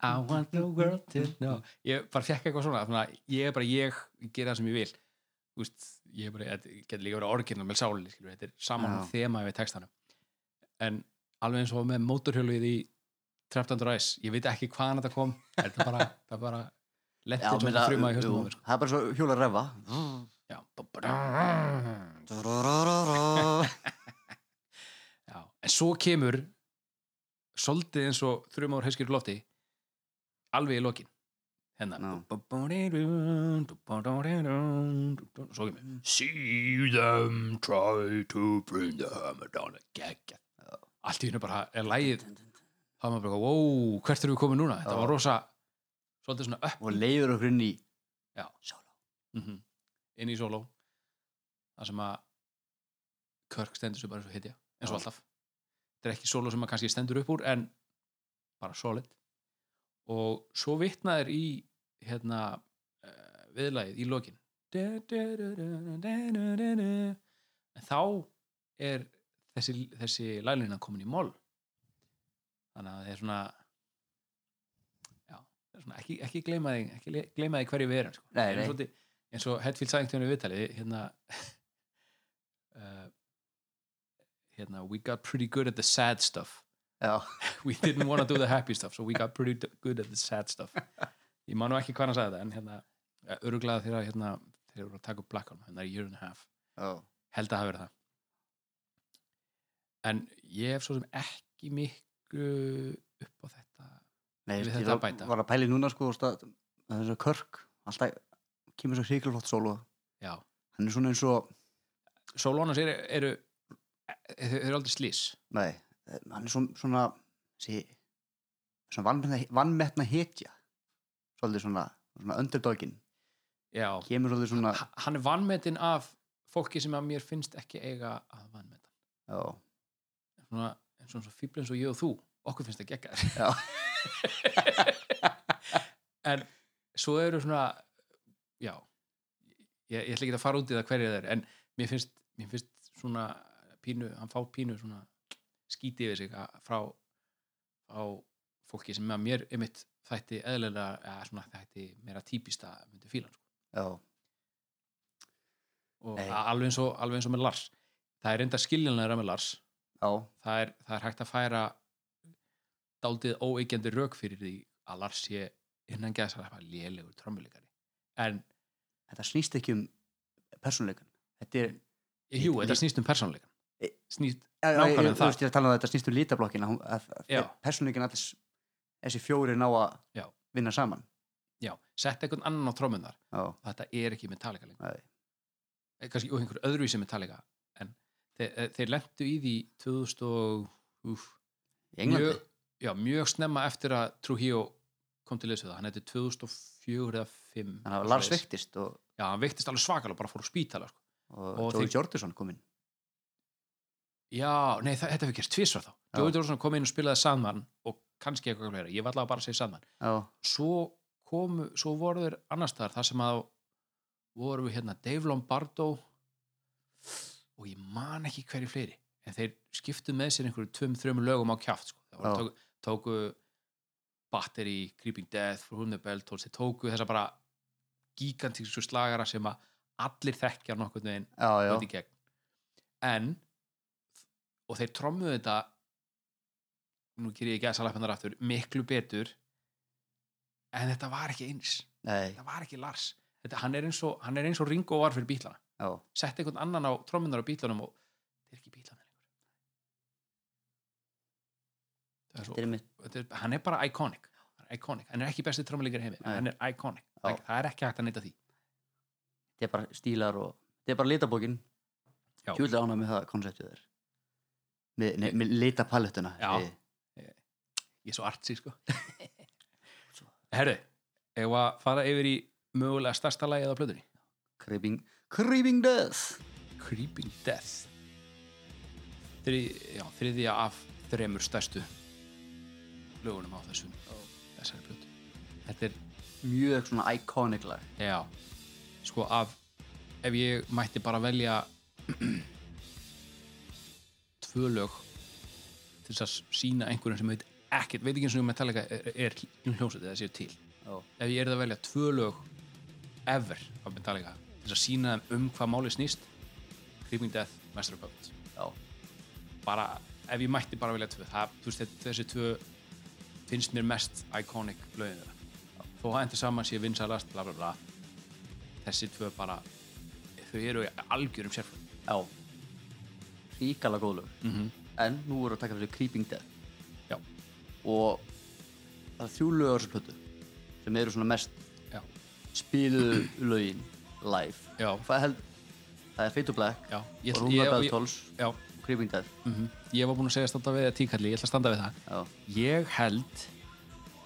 I want the world to know. Ég bara fekk eitthvað svona, svona ég er bara ég, ég gera það sem ég vil. Úst, ég getur líka verið orginal með sálinni, skilur, þetta er saman Já. þema við textanum en alveg eins og með mótorhjólið í Trapped Under Ice, ég veit ekki hvaðan þetta kom þetta bara, það bara meina, þetta frumaði jú, höstum sko. það er bara svo hjóla refa. já. já, en svo kemur svolítið eins og þrjum ár heiskir lofti alveg í lokin hérna svo kemur see them try to bring the hammer down. Geggja. Allt í hennu bara er lægið er maður bara, wow, hvert erum við komið núna? Þetta var rosa svolítið svona upp og leiður okkur inn í sóló. mm inn í sóló. Það sem að Kirk stendur sér bara eins og Já. alltaf. Þetta er ekki sóló sem að kannski stendur upp úr en bara solid. Og svo vitnaðir í hérna uh, viðlagið í lokin. En þá er þessi, þessi lælina komin í mól þannig að það er svona já, það er svona ekki, ekki gleyma því ekki le- gleyma því hverju við erum sko. Nei, nei. svolítið- eins og Hetfield sagði einhvern veginn viðtali hérna uh, hérna we got pretty good at the sad stuff. Já, we didn't want to do the happy stuff so we got pretty good at the sad stuff ég man nú ekki hvað hann sagði þetta en hérna, öruglega þegar hérna, þeir eru að taka upp Black Hole hérna year and a half. Já. held að hafa verið það. En ég hef svo sem ekki miklu upp á þetta Nei, Við ég þetta var, bæta. var að pæli núna sko stað, að þess að Körk alltaf kemur svo hrigilega flott sóló já, hann er svona eins og Sólónas eru, eru þeir eru aldrei slís nei, hann er svona, svona, sí, svona vannmetna, vannmetna hetja svolítið svona, svona underdogin já, svona hann er vannmetinn af fólki sem að mér finnst ekki eiga að vannmeta já, svona, eins og fíbl eins og ég og þú. Okkur finnst geggar já, en svo eru svona já ég, ég ætla ekki að fara út í það hverju það er en mér finnst, mér finnst svona pínu, hann fá pínu svona skíti yfir sig að- frá á fólki sem að mér einmitt þætti eðlilega, eða svona þætti meira típista myndi fílan sko. og alveg eins og, alveg eins og með Lars. Það er enda skiljanlega með Lars. Það er, það er hægt að færa daldið óeiggjandi rauk fyrir því að Lars sé innan gæðsar að lélegur trommuleikari. En þetta snýst ekki um persónleikan þetta er jú, þetta snýst um persónleika E- snýst, Nákvæmlega ég, það. þú veist, ég að tala um að þetta snýst um lítablokkina að, að persónleikin allir þessi fjóri ná að Já. vinna saman. Já, sett einhvern annan á trommunar já, þetta er ekki Metallica lengur. Eh, kannski og einhver öðruvísi Metallica en þeir, eh, þeir lendu í því 2000 og úf, mjög, já, mjög snemma eftir að Trujillo kom til þessu það. Hann hefði 2004 eða 5 þannig að Lars veiktist og, já, hann veiktist alveg svakalega bara fór á spítala sko. og, Og Joey þeir- Jordison kom inn. Já, nei, það, þetta hefur gerst tvisvar þá. Joey Jordison kom inn og spilaði Sandman og kannski eitthvað fleira, ég var allavega bara að segja Sandman já, svo komu, svo voru þeir annars þar, þar sem að voru við hérna Dave Lombardo og ég man ekki hverju fleiri. En þeir skiptu með sér einhverju tvum, þrjum lögum á kjáft sko. það voru, tóku, tóku Battery, Creeping Death For Whom the Bell Tolls, þeir tóku þessa bara gigantísku slagara sem að allir þekkja nokkurn veginn já, já, út í gegn. En og þeir trommuðu þetta nú ger ég ekki að salæfandar aftur miklu betur. En þetta var ekki eins. Nei, þetta var ekki Lars. Þetta, hann, er og, hann er eins og Ringo var fyrir bílana. Já, sett einhvern annan á trommunar á bílanum og þetta er ekki þetta er svo, er er, hann er bara iconic. Hann er, iconic. hann er ekki besti trommuleikar heimi. Hann er iconic, Já. það, er ekki hægt að neyta því. Þetta er bara stílar og Þetta er bara litabókin. Hjúlega ánæg með það konseptið þér. Með, með litapalettuna. Já. ég. Ég er svo artsy sko. Herru, ef að fara yfir í mögulega stærsta lagið á plötunni? Creeping Creeping Death. Creeping Death. Þrið, já, þriðja af þremur stærstu lögunum á þessum þessari plötu. Þetta er, Mjög svona iconic lag. Já sko af, ef ég mætti bara velja tvö lög til þess að sína einhverjum sem veit ekkert, veit ekki eins og Metallica er, er hljómsveit eða séu til. Já. ef ég er að velja tvö lög ever af Metallica þess að sína þeim um hvað máli snýst Creeping Death, Master of Puppets. Bara, ef ég mætti bara velja tvö það, þú veist, þessi tvö finnst mér mest iconic lögin þeirra. Þó að endur saman sé vinsalast bla bla bla þessi tvö bara þau eru algjörum sérfum já. Ríkala góð lög. Mm -hmm. En nú voru að taka fyrir Creeping Death. Og það er þrjú lög á þessu plötu sem eru svona mest já, spiluðu lögin live. Já, Það, held, það er Fade to Black já. Ég, og Rúna ég, Bell ég, Tolls já, og Creeping Death mm ég var búinn að segja standa við tíkalli, ég ætla að standa við það. Já, ég held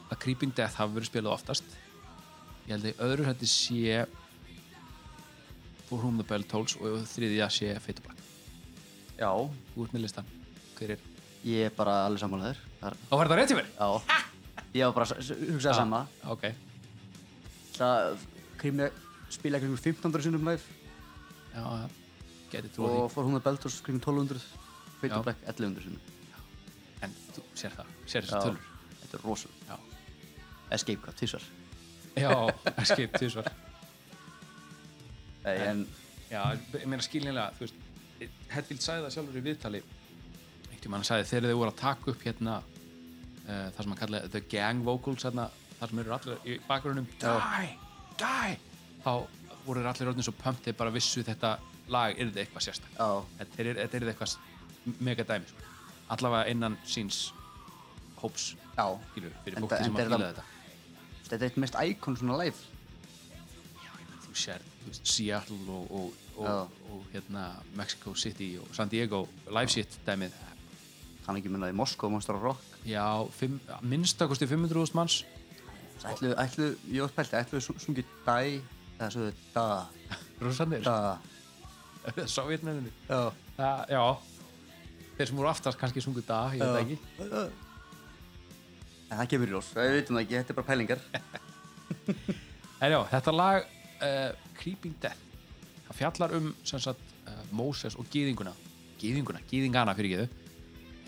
að Creeping Death hafi verið spilað oftast. Ég held að í öðru hætti sé For Whom the Bell Tolls og í þriðja sé Fate to Black. Já. Þú ert með listan hver er? Ég er bara alveg sammálaður Það er- Á, var þetta rétt í mér? Já, ég var bara að hugsa það sama. ok, Það spila kring 1500 sinnum live. Já, já. Geti trúið og fór hún að Beltos kring 1200 Fade Já. to Black 1100 sinnum. Því en þú sér það, sér þessi tölur. Þetta er rosalega Escape Cut, tísvar já, skip, tvisvar. Nei, en já, ég meina skiljanlega, þú veist Hetfield sagði það sjálfur í viðtali einhvern mann sagði þegar þau voru að taka upp hérna uh, það sem hann kallaði the gang vocals hérna, þar sem eru allir í bakgrunum die, die. þá voru þeir allir orðin svo pumped þeir bara vissu þetta lag er þetta eitthvað sérstak Já, þetta er, þetta eitthvað mega dæmi sko. allavega innan síns hóps já. skilur, fyrir fólki sem að fíla það- þetta. Þetta er eitt mest íkon svona live. Þú sér þú veist, Seattle og, og, og, Já. og, hérna Mexico City og San Diego live shit dæmið Kann ekki minna í Moskó, Monster of Rock. Já, minnstakosti 500.000 manns. Ætlu, ætlu, ég spælt, ætlu við sungið Dæ eða svo þau Da, rosanir, Da. Sovjetmenninni Já, þeir sem voru aftast kannski sungu dag, ég veit ekki. En það kemur í ljós, við veitum það ekki, þetta er bara pælingar. En já, þetta lag uh, Creeping Death það fjallar um sagt, uh, Moses og gýðinguna gýðinguna, gýðingana fyrir geðu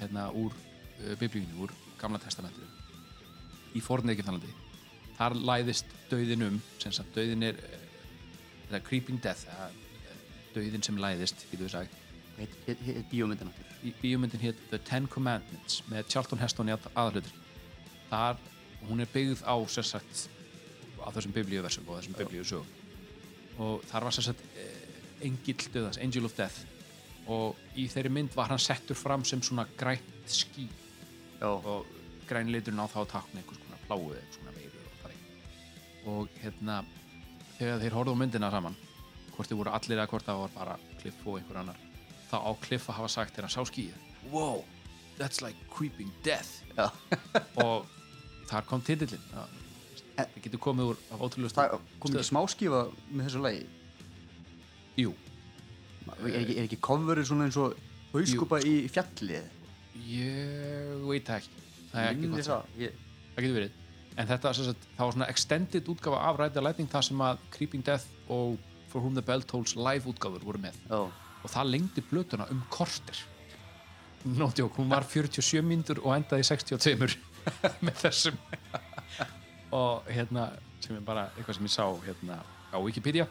hérna úr uh, biblíunni úr gamla testamentinu í fornegiftalandi þar læðist dauðin um sem sagt dauðin er uh, Creeping Death uh, dauðin sem læðist, getur við sagt. Bíómyndin bíómyndin hétt The Ten Commandments með Charlton Heston í aðalhlutur þar, hún er byggð á sem sagt, á þessum biblíuversum og þessum biblíusögum. Og þar var sem sagt eh, engill döðans, Angel of Death og í þeirri mynd var hann settur fram sem svona grænt ský. Já, og græni liturinn á þá að takna einhvers konar pláu eða einhvers konar veiru og þannig og hérna þegar þeir horfðu á myndina saman hvort þið voru allir eða hvort það var bara Cliff og einhver annar þá á Cliff að hafa sagt þegar hann sá skýið. Wow, that's like creeping death. Og þar kom titillinn. Það það getur komið úr af ótrúlega Það kom ekki smáskífa með þessu lagi? Jú, Er ekki, ekki coverið svona eins og hauskúpa í fjalli? Ég veit ekki. Það er ekki gott það ég, það getur verið. En þetta sagt, það var svona extended útgafa af the Lightning þar sem að Creeping Death og For Whom the Bell Tolls live útgáfur voru með. Já, og það lengdi blötuna um korter. Joke, hún var 47 mínútur og endaði í 62 með þessum. Og hérna sem er bara eitthvað sem ég sá hérna á Wikipedia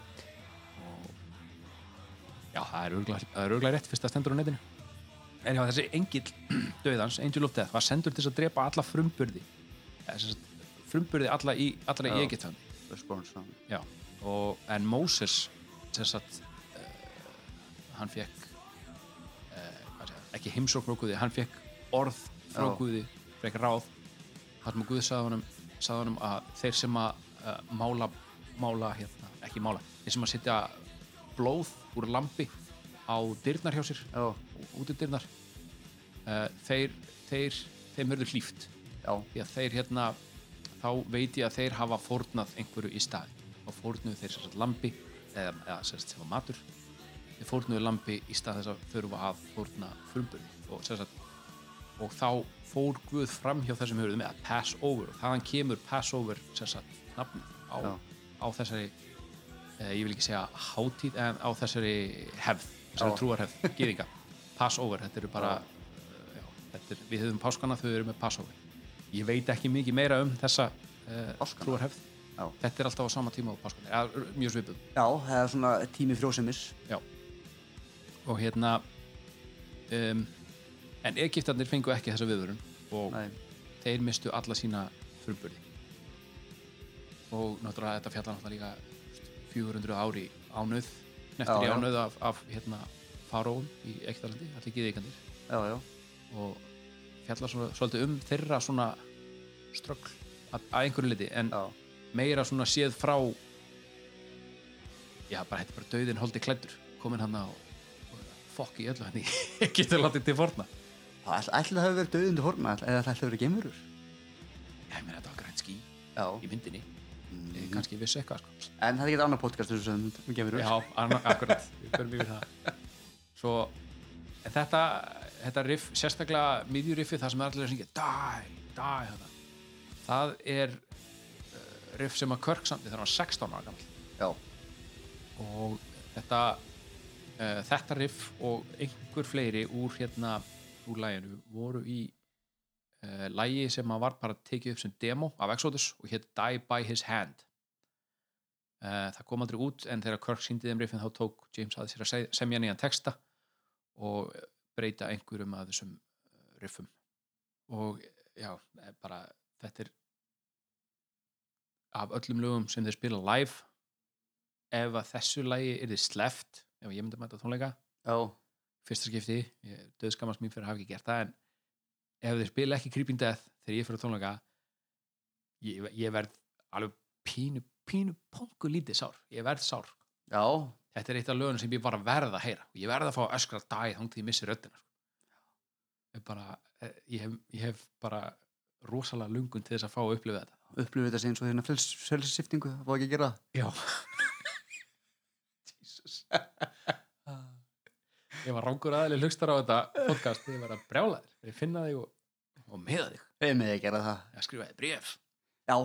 já, það er örgulega, rétt fyrst að stendur á netinu. En já, þessi engill döðans, Angel of Death var sendur til þess að drepa alla frumburði. Frumburði alla í, í Response, já. Og, en Moses sem sagt uh, hann fekk uh, segja, ekki heimsókn frá Guði, hann fekk orð frá Já. Guði, fekk ráð. Þar sem Guði sagði honum að þeir sem að uh, mála mála hérna, ekki mála þeir sem að setja blóð úr lampi á dyrnar hjá sér Já, út í dyrnar. Uh, þeir, þeir þeim verður hlýft því að þeir hérna þá veit ég að þeir hafa fórnað einhverju í stað og fórnuðu þeir sérst lambi eða, eða sérst sem var matur. Þeir fórnuðu lambi í stað þess að þurfa að fórna frumburði. Og sérst og þá fór Guð fram hjá þessum höfum með að pass over. Og þaðan kemur pass over sérst nafn á, á þessari ég vil ekki segja hátíð en á þessari hefð þessari trúarhefð, gýðinga pass over, þetta eru bara já, þetta er, við höfum páskana þau eru með pass over ég veit ekki mikið meira um þessa uh, trúarhefð. Já. þetta er alltaf á sama tíma á páskana. Ja, mjög svipum já, það er svona tími frjósemis. Já. og hérna um, en Egiptarnir fengu ekki þessa viðvörun og Nei, þeir mistu alla sína frumburði. Og náttúrulega þetta fjallar náttúrulega líka 400 ári ánöð neftir í Já, já. ánöð af, af hérna, faróum í Egiptalandi, allir giðikandir já, já, og fjallar svona, svolítið um þeirra svona ströggl að, að einhverju liti en já, meira svona séð frá já, bara er bara döðin holdi klæddur komin hann á fokk í öllu hann í getur látið til forna. Það ætla ætla það hefur verið döðundi horna eða það ætla það verið geimurur ég meina þetta var grænt Já, í myndinni Mm. mm. kannski vissu eitthvað sko. en það er ekki annar podcast sem um geimurur já, anna- akkurat, við förum yfir það svo þetta, þetta riff, sérstaklega miðjuriffi, það sem er allir að syngja die, die þetta. það er uh, riff sem að Kirk samti þegar hann var 16 ára gammal Já, og þetta uh, þetta riff og einhver fleiri úr hérna úr læginu voru í uh, lægi sem að var bara tekið upp sem demo af Exodus og hétt Die by His Hand það kom aldrei út en þegar Kirk síndi þeim riffin þá tók James að sér að se- semja nýjan texta og breyta einhverjum af þessum eh, riffum. Og já, eh, bara þetta er af öllum lögum sem þeir spila live ef að þessu lagi er þið sleft ef ég myndi að mæta tónleika já, fyrsta skipti, ég döðskamast mín fyrir að hafa ekki gert það en ef þeir spila ekki Creeping Death þegar ég fyrir tónleika ég, ég verð alveg pínu, pínu pongu lítið sár. Ég verð sár, já, þetta er eitt af lögunum sem ég bara verð að heyra. Ég verð að fá öskra dæð til ég missi röddina sko. ég, bara, eh, ég, hef, ég hef bara rosalega lungun til þess að fá að upplifa þetta. Upplifið þetta sem svo þeirna frelsissiftingu, það var ekki að gera Já. Jesus. Ég var rángur aðli hlustar á þetta podcast ég var að brjála þér, ég finna þig og, og meða þig, Við með að gera það. Ég skrifaði bref Já,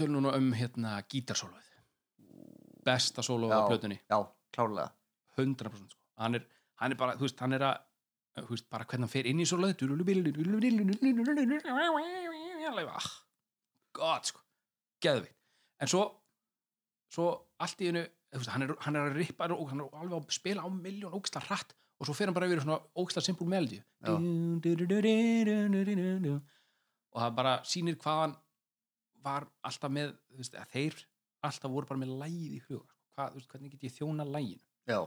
Tölum núna um hérna gítarsólóið Besta sólóið á plötunni já, klárlega 100% sko. hann, er, hann er bara, þú veist, hann er að þú veist, bara hvernig hann fer inn í sólóið ah, God, sko geðvitt, en svo svo allt í hennu hann, er, hann er að rippa og hann er alveg að spila á miljón ógisla hratt og svo fer hann bara yfir svona ógisla simpul melodi Já. og það bara sýnir hvað hann var alltaf með veist, þeir alltaf voru bara með lægið í huga hvað, þú veist, hvernig get ég þjóna læginu Já,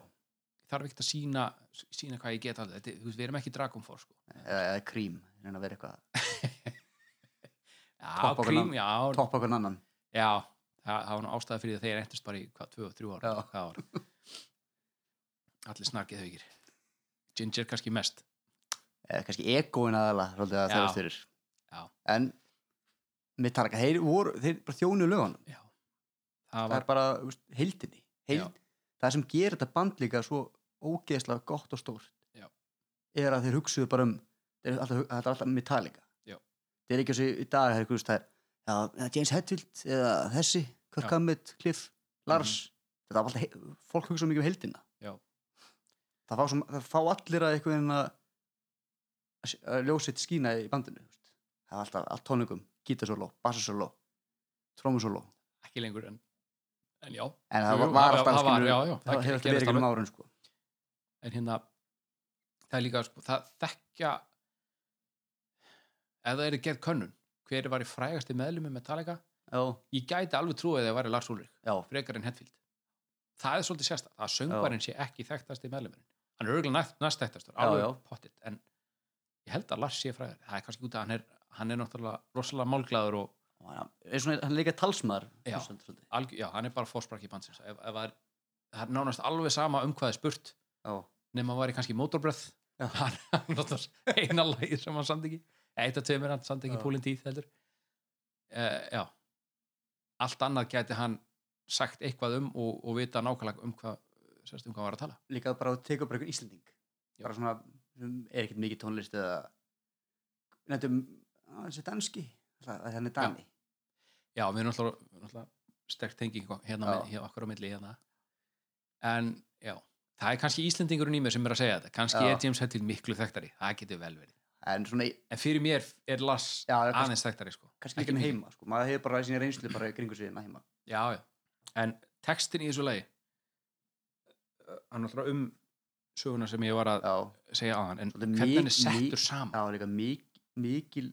þarf ekkert að sína, sína hvað ég get alltaf við erum ekki Dragon Force sko. eða, eða krím reyna að vera eitthvað. Já, Toppa okkur Topp okkur annan. Já það, það var nú ástæða fyrir því að þeir entist bara í hvað, 2-3 ára hvað allir snarkið ekki Ginger kannski mest. Eða kannski egoin aðalega svolítið En Metallica, þeir voru þeir bara þjónu lögunum. Já. það það var, er bara heildinni Heild, það sem gerir þetta band líka svo ógeðslega gott og stórt Já. er að þeir hugsuðu bara um þetta er alltaf Metallica. Þeir er ekki þessi í dag þeir, það er James Hetfield eða þessi, Kirk. Hammett, Cliff Lars. Þetta er alltaf, fólk hugsa mikið um heildina. Já. það fá, sem, það fá allir að eitthvað að, að ljósitt skína í bandinu það er alltaf allt tónleikum gítarsóló, bassasóló trómusóló. Ekki lengur en, en já, en það var, var alltaf það var, alltaf verið ekki um árun sko. en hérna það er líka, sko, það þekkja ef það er gerð könnun hver var í frægasti meðlumi Metallica? Já, ég gæti alveg trúið að það væri Lars Ulrich já, frekar en Hetfield. Það er svolítið sérstætt að söngvarinn sé ekki þekktasti meðlumurinn hann er örgulega næst, Já, alveg pottitt en ég held að Lars sé frægar það er kannski út að hann er, hann er náttúrulega rosalega málglæður og hann er svona, hann er líka talsmaður Já. já, hann er bara fórsprakki bansins ef, ef það er, það er nánast alveg sama um hvað er spurt nema að væri kannski motorbröð hann er náttúrulega eina lagið sem hann samt ekki. Eitt af tveimur hann samt ekki Já. púlin tíð heldur. Uh, já. Allt annað gæti hann sagt eitthvað um og, og vita nákvæmlega um hvað sérst um hvað var að tala. Líka bara að teka upp bara einhvern Íslanding Já. bara svona, sem er ekkert mikið tónlist eða nefndum, þessi danski hann er dani já, náttúrulega, við erum náttúrulega sterk tenging hérna Já. með, hér okkur á milli hérna en já það er kannski Íslendingurinn í mér sem er að segja þetta kannski Já. er James Hetfield miklu þekktari það getur vel verið en svona, en fyrir mér er Lars Já, er kannski- aðeins þekktari sko. kannski ekki mikið. heima sko. maður hefur bara sína reynslu bara í kringu sig hérna heima já, já. en textin í þessu lagi uh, hann er náttúrulega um söguna sem ég var að já, segja á hann en hvernig hann er settur saman já, líka mik, mikil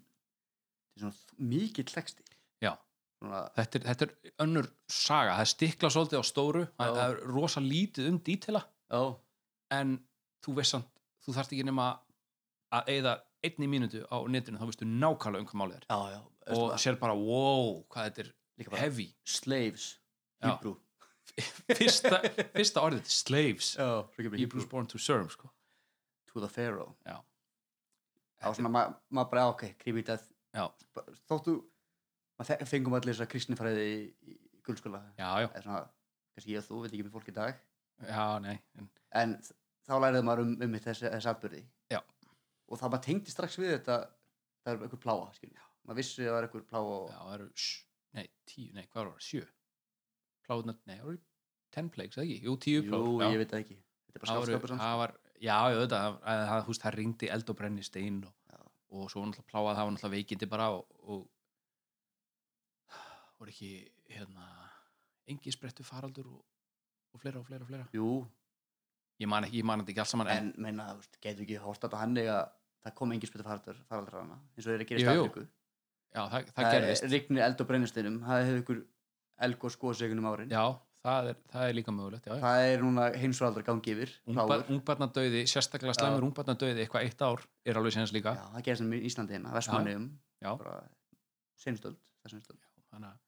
þetta er svona mikil texti. Já. þetta er, þetta er önnur saga. Það er stikla svolítið á stóru. Það það er rosa lítið um dítela já, en þú veist samt þú þarft ekki nema að eigða einni mínútu á netinu þá veistu nákvæmlega um hvað málið er. Já, já. Og sér bara wow, hvað þetta er heavy. slaves. Hebrew. Fyrsta, fyrsta orðið, slaves. Hebrews born to serve sko. to the pharaoh. Já. á svona maður ma bara, ok, Já. Bara- þóttu fengum allir þess að kristnifræði í, guldskóla já, já, kannski ég og þú, veit ekki með fólk í dag. Já, nei en, en þá læriði maður um, um þessi, þessi atbyrði Já. og það maður tengdi strax við þetta það er einhver pláa, maður vissi að það er einhver pláa og, já, það eru nei, tíu, nei, hvað var það, sjö. Pláðunar, nei, það eru ten plagues, eða ekki, jú, tíu jú, pláður ég veit ekki. Þetta er bara skálskapur var, já, já, þetta það, það, það, það ringdi eld og brenni stein og, Já. Og svo var náttúrulega pláað það var náttúrulega veikindi bara og, og voru ekki hérna, engi sprettu faraldur og, og fleira og fleira og fleira. Jú, ég man ekki, ég man þetta ekki allt saman en meina, þú veist, getur ekki hórt þetta hann að það kom engin spyrir faraldur faraldur hana eins og þeir að gera í Jú, jú. Stafriku já, það, það gerðist. rignir eld og brennisteinum það hefur ykkur elg og skoðsegunum árin. Já, það er, það er líka mögulegt já, það er núna heimsvaraldar gangi yfir ungbarnadauði, sérstaklega slæmur ungbarnadauði eitthvað eitt ár er alveg séns líka. Já, það gerðist í Íslandi hérna, Vestmanniðum bara seinstöld þessum stöld þannig að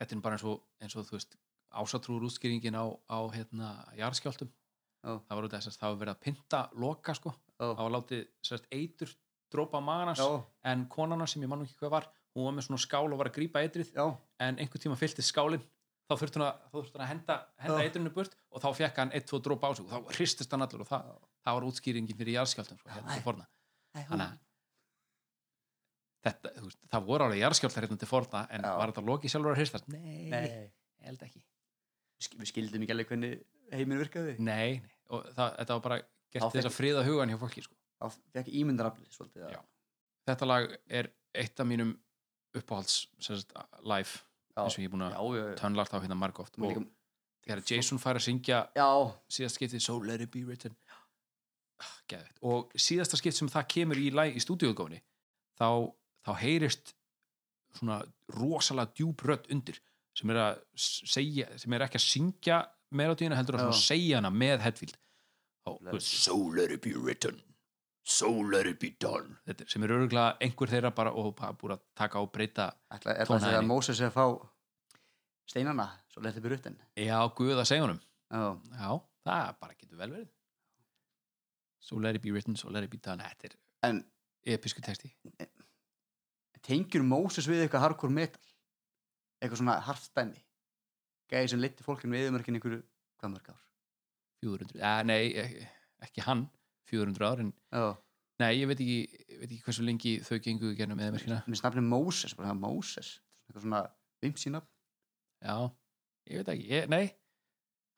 þetta er bara eins og, eins og þú veist ásatrúur útskýringin á, á hérna, jarðskjáltum Já. það var út af þess að það var verið að pynta loka sko, Já. það var látið sérst, eitur drópa maganans já, en konana sem ég man ekki hvað var hún var með svona skál og var að grípa eitrið já, en einhvern tíma fyllti skálinn þá þurfti hún að, að henda, henda eitrinu burt og þá fekk hann eitt, tvo drópa á sig og þá hristist hann allur og það, það var útskýringin fyrir jarðskjáltum sko, hérna þannig að þetta, þú veist, það voru alveg jarðskjáltar hérna til forna en Já. var þetta loki sjálfur að hristast? Nei, nei held ekki við skildum ekki alveg hvernig heiminn virkaði Nei, nei. og það, þetta var bara til þess að friða hugan hjá fólki sko. þá fekk ímyndaraflið svolítið að- Já. Þetta lag er eitt af mínum uppáhalds live. Eins og ég er búin að tönlart á hérna margóft Og og þegar Jason fær að syngja síðast skiptið So Let It Be Written. Ah, geðveikt. og síðasta skipt sem það kemur í, í stúdíuðgófni þá, þá heyrist svona rosalega djúb rödd undir sem er segja sem er ekki að syngja melodíuna heldur að segja hana með Hetfield. So let it be written So let it be done Þetta, er- sem er örgulega einhver þeirra bara og bara búið að taka og breyta ætla, ætla að segja Tónhæðinni. að Móses er að fá steinana, svo letið byrja utan já, guð að segja honum. Já, já, það bara getur vel verið. So let it be written, so let it be done Þetta er episku texti. Tengjur Móses við eitthvað hardcore metal? Eitthvað svona hartstæmi gæði sem liti fólkinn við eðumörkin einhverju hvað mörg ár? 400, ja, nei, ekki, ekki hann 400 ár, en já, nei, ég veit ekki, veit ekki hversu lengi þau gengu gennum eðmerkina minnst nafnið Móses bara það Móses, eitthvað svona vimsínab Já, ég veit ekki, ég, nei.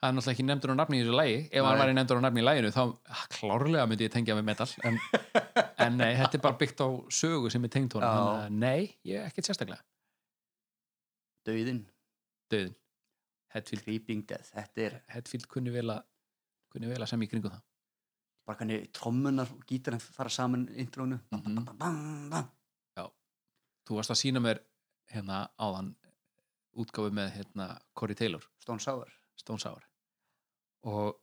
Það er náttúrulega ekki nefndur á nafni í þessu lægi ef hann væri nefndur á nafni í læginu þá ah, klárlega myndi ég tengja með metal en, en nei, þetta er bara byggt á sögu sem er tengt honum, þannig að nei, ég ekkert sérstaklega. Döiðin, döðin, Hetfield, creeping death þetta er Hetfield kunni vel að kunni vel að semja í kringu það bara hvernig trommunar og gítarinn fara saman í intrónu bam, bam. Já. þú varst að sína mér hérna áðan útgáfu með hérna Corey Taylor. Stone Sour. Stone Sour. Og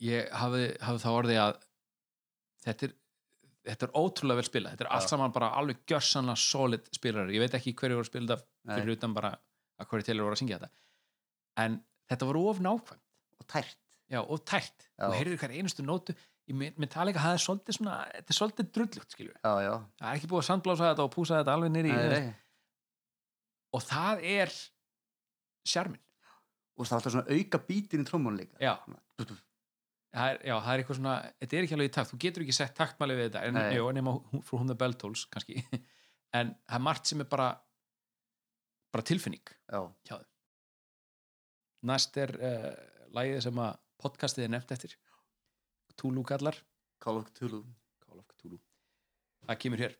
ég hafi, hafi þá orðið að þetta er þetta er ótrúlega vel spilað, þetta er allt saman bara alveg gjörsanlega solid spilarar. Ég veit ekki hverju voru að spila þetta Nei. fyrir utan bara að hverju Taylor voru að syngja þetta. En þetta voru of nákvæmt. Og tært já, og tært, Já. þú heyrðir hver einustu nótu. Ég mynd, mynd tala ekki að það er svolítið svona þetta er svolítið drullugt, skilju já, já, það er ekki búið að sandblása þetta og púsa þetta alveg nýri og það er sjarmin og það er alltaf svona auka bítin í trómmun líka. Já. Það er, já, það er eitthvað svona, þetta er ekki alveg í takt. Þú getur ekki sett taktmæli við þetta en, jú, nema the bell tolls kannski. En það er margt sem er bara bara tilfinning já, næst er uh, lagið sem að podcastið er nefnt eftir. Tulu kallar. Call of Cthulhu. Call of Cthulhu. Það kemur hér.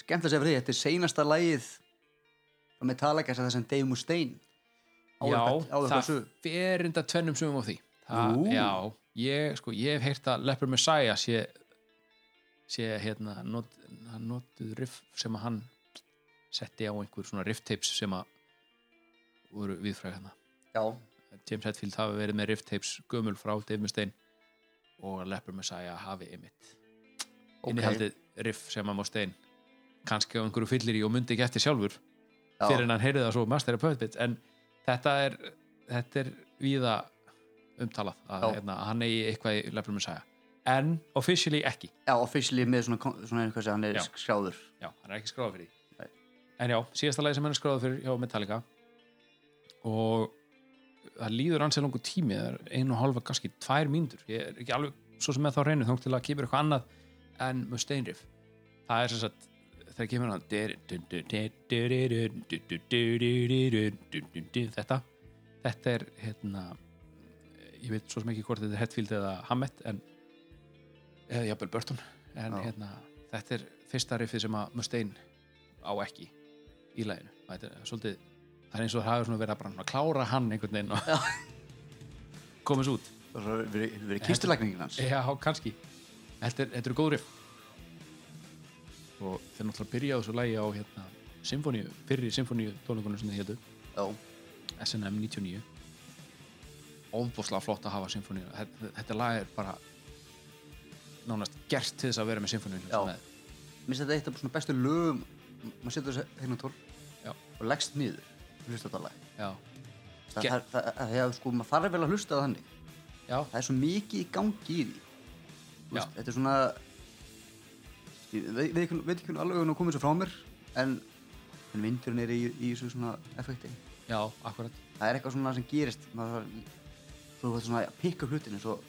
Skemmt að segja fyrir því, þetta er seinasta lagið frá Metallica sem það sem Dave Mustaine. Já, áður það þessu fer enda tvennum sumum á því. Það, Ú. já, ég, sko, ég hef heyrt að Leper Messiah sé sé hérna not, hann notuð riff sem að hann setti á einhver svona riff tapes sem að voru viðfræg hérna. Já, James Hetfield hafi verið með riff tapes gömul frá Dave Mustaine og Leper Messiah hafi einmitt Ok. innihaldið riff sem að Mustaine kannski á einhverju fyllir í og myndi ekki eftir sjálfur já, fyrir en hann heyrði það svo Master of Puppets. En þetta er, þetta er víða umtalað að, hérna, að hann eigi eitthvað í Leper Messiah. En officially ekki. Já, officially með svona, svona einhvað sem hann er Já. skráður. Já, hann er ekki skráð fyrir því. En já, síðasta lagi sem hann er skráð fyrir hjá Metallica og það líður ansið langur tími það er einu og halva, kannski tvær mínútur ég er ekki alveg svo sem með þá reynu þá til að kemur eitthvað annað en Mustaine riff það er sem sagt þegar kemur hann þetta þetta er hérna ég veit svo sem ekki hvort þetta er Hetfield eða Hammett en eða jafnvel Burton en Já. hérna, þetta er fyrsta riffið sem að Mustaine á ekki í læginu þetta er svolítið það er eins og það hafi svona verið að bara klára hann einhvern veginn og komast út. Svo verið, verið kistulækningin hans? Já, kannski. Þetta er, þetta er góð riff. Og þeir náttúrulega byrja á þessu lægi á hérna, symfóníu, fyrri symfóníu tónleikunum sem þið hétu, já, SNM 99 óbúslega flott að hafa symfóníu. Þetta, þetta lag er bara nánast gert til þess að vera með symfóníu minnst þetta eitt af bestu lögum. Maður setur þessu hérna tól Já. og leggst niður hlusta þetta lag Já, það, það, það, það, sko, þarf vel að hlusta þannig. Já, það er svo mikið í gangi í því. Já. þetta er svona ég veit, veit, ekki- veit hvernig alveg hún komið svo frá mér en, en vindurinn er í, í þessu svona effekti. Já, akkurat. Það er eitthvað svona sem gerist maður þú veist svona að pikka hlutin eins og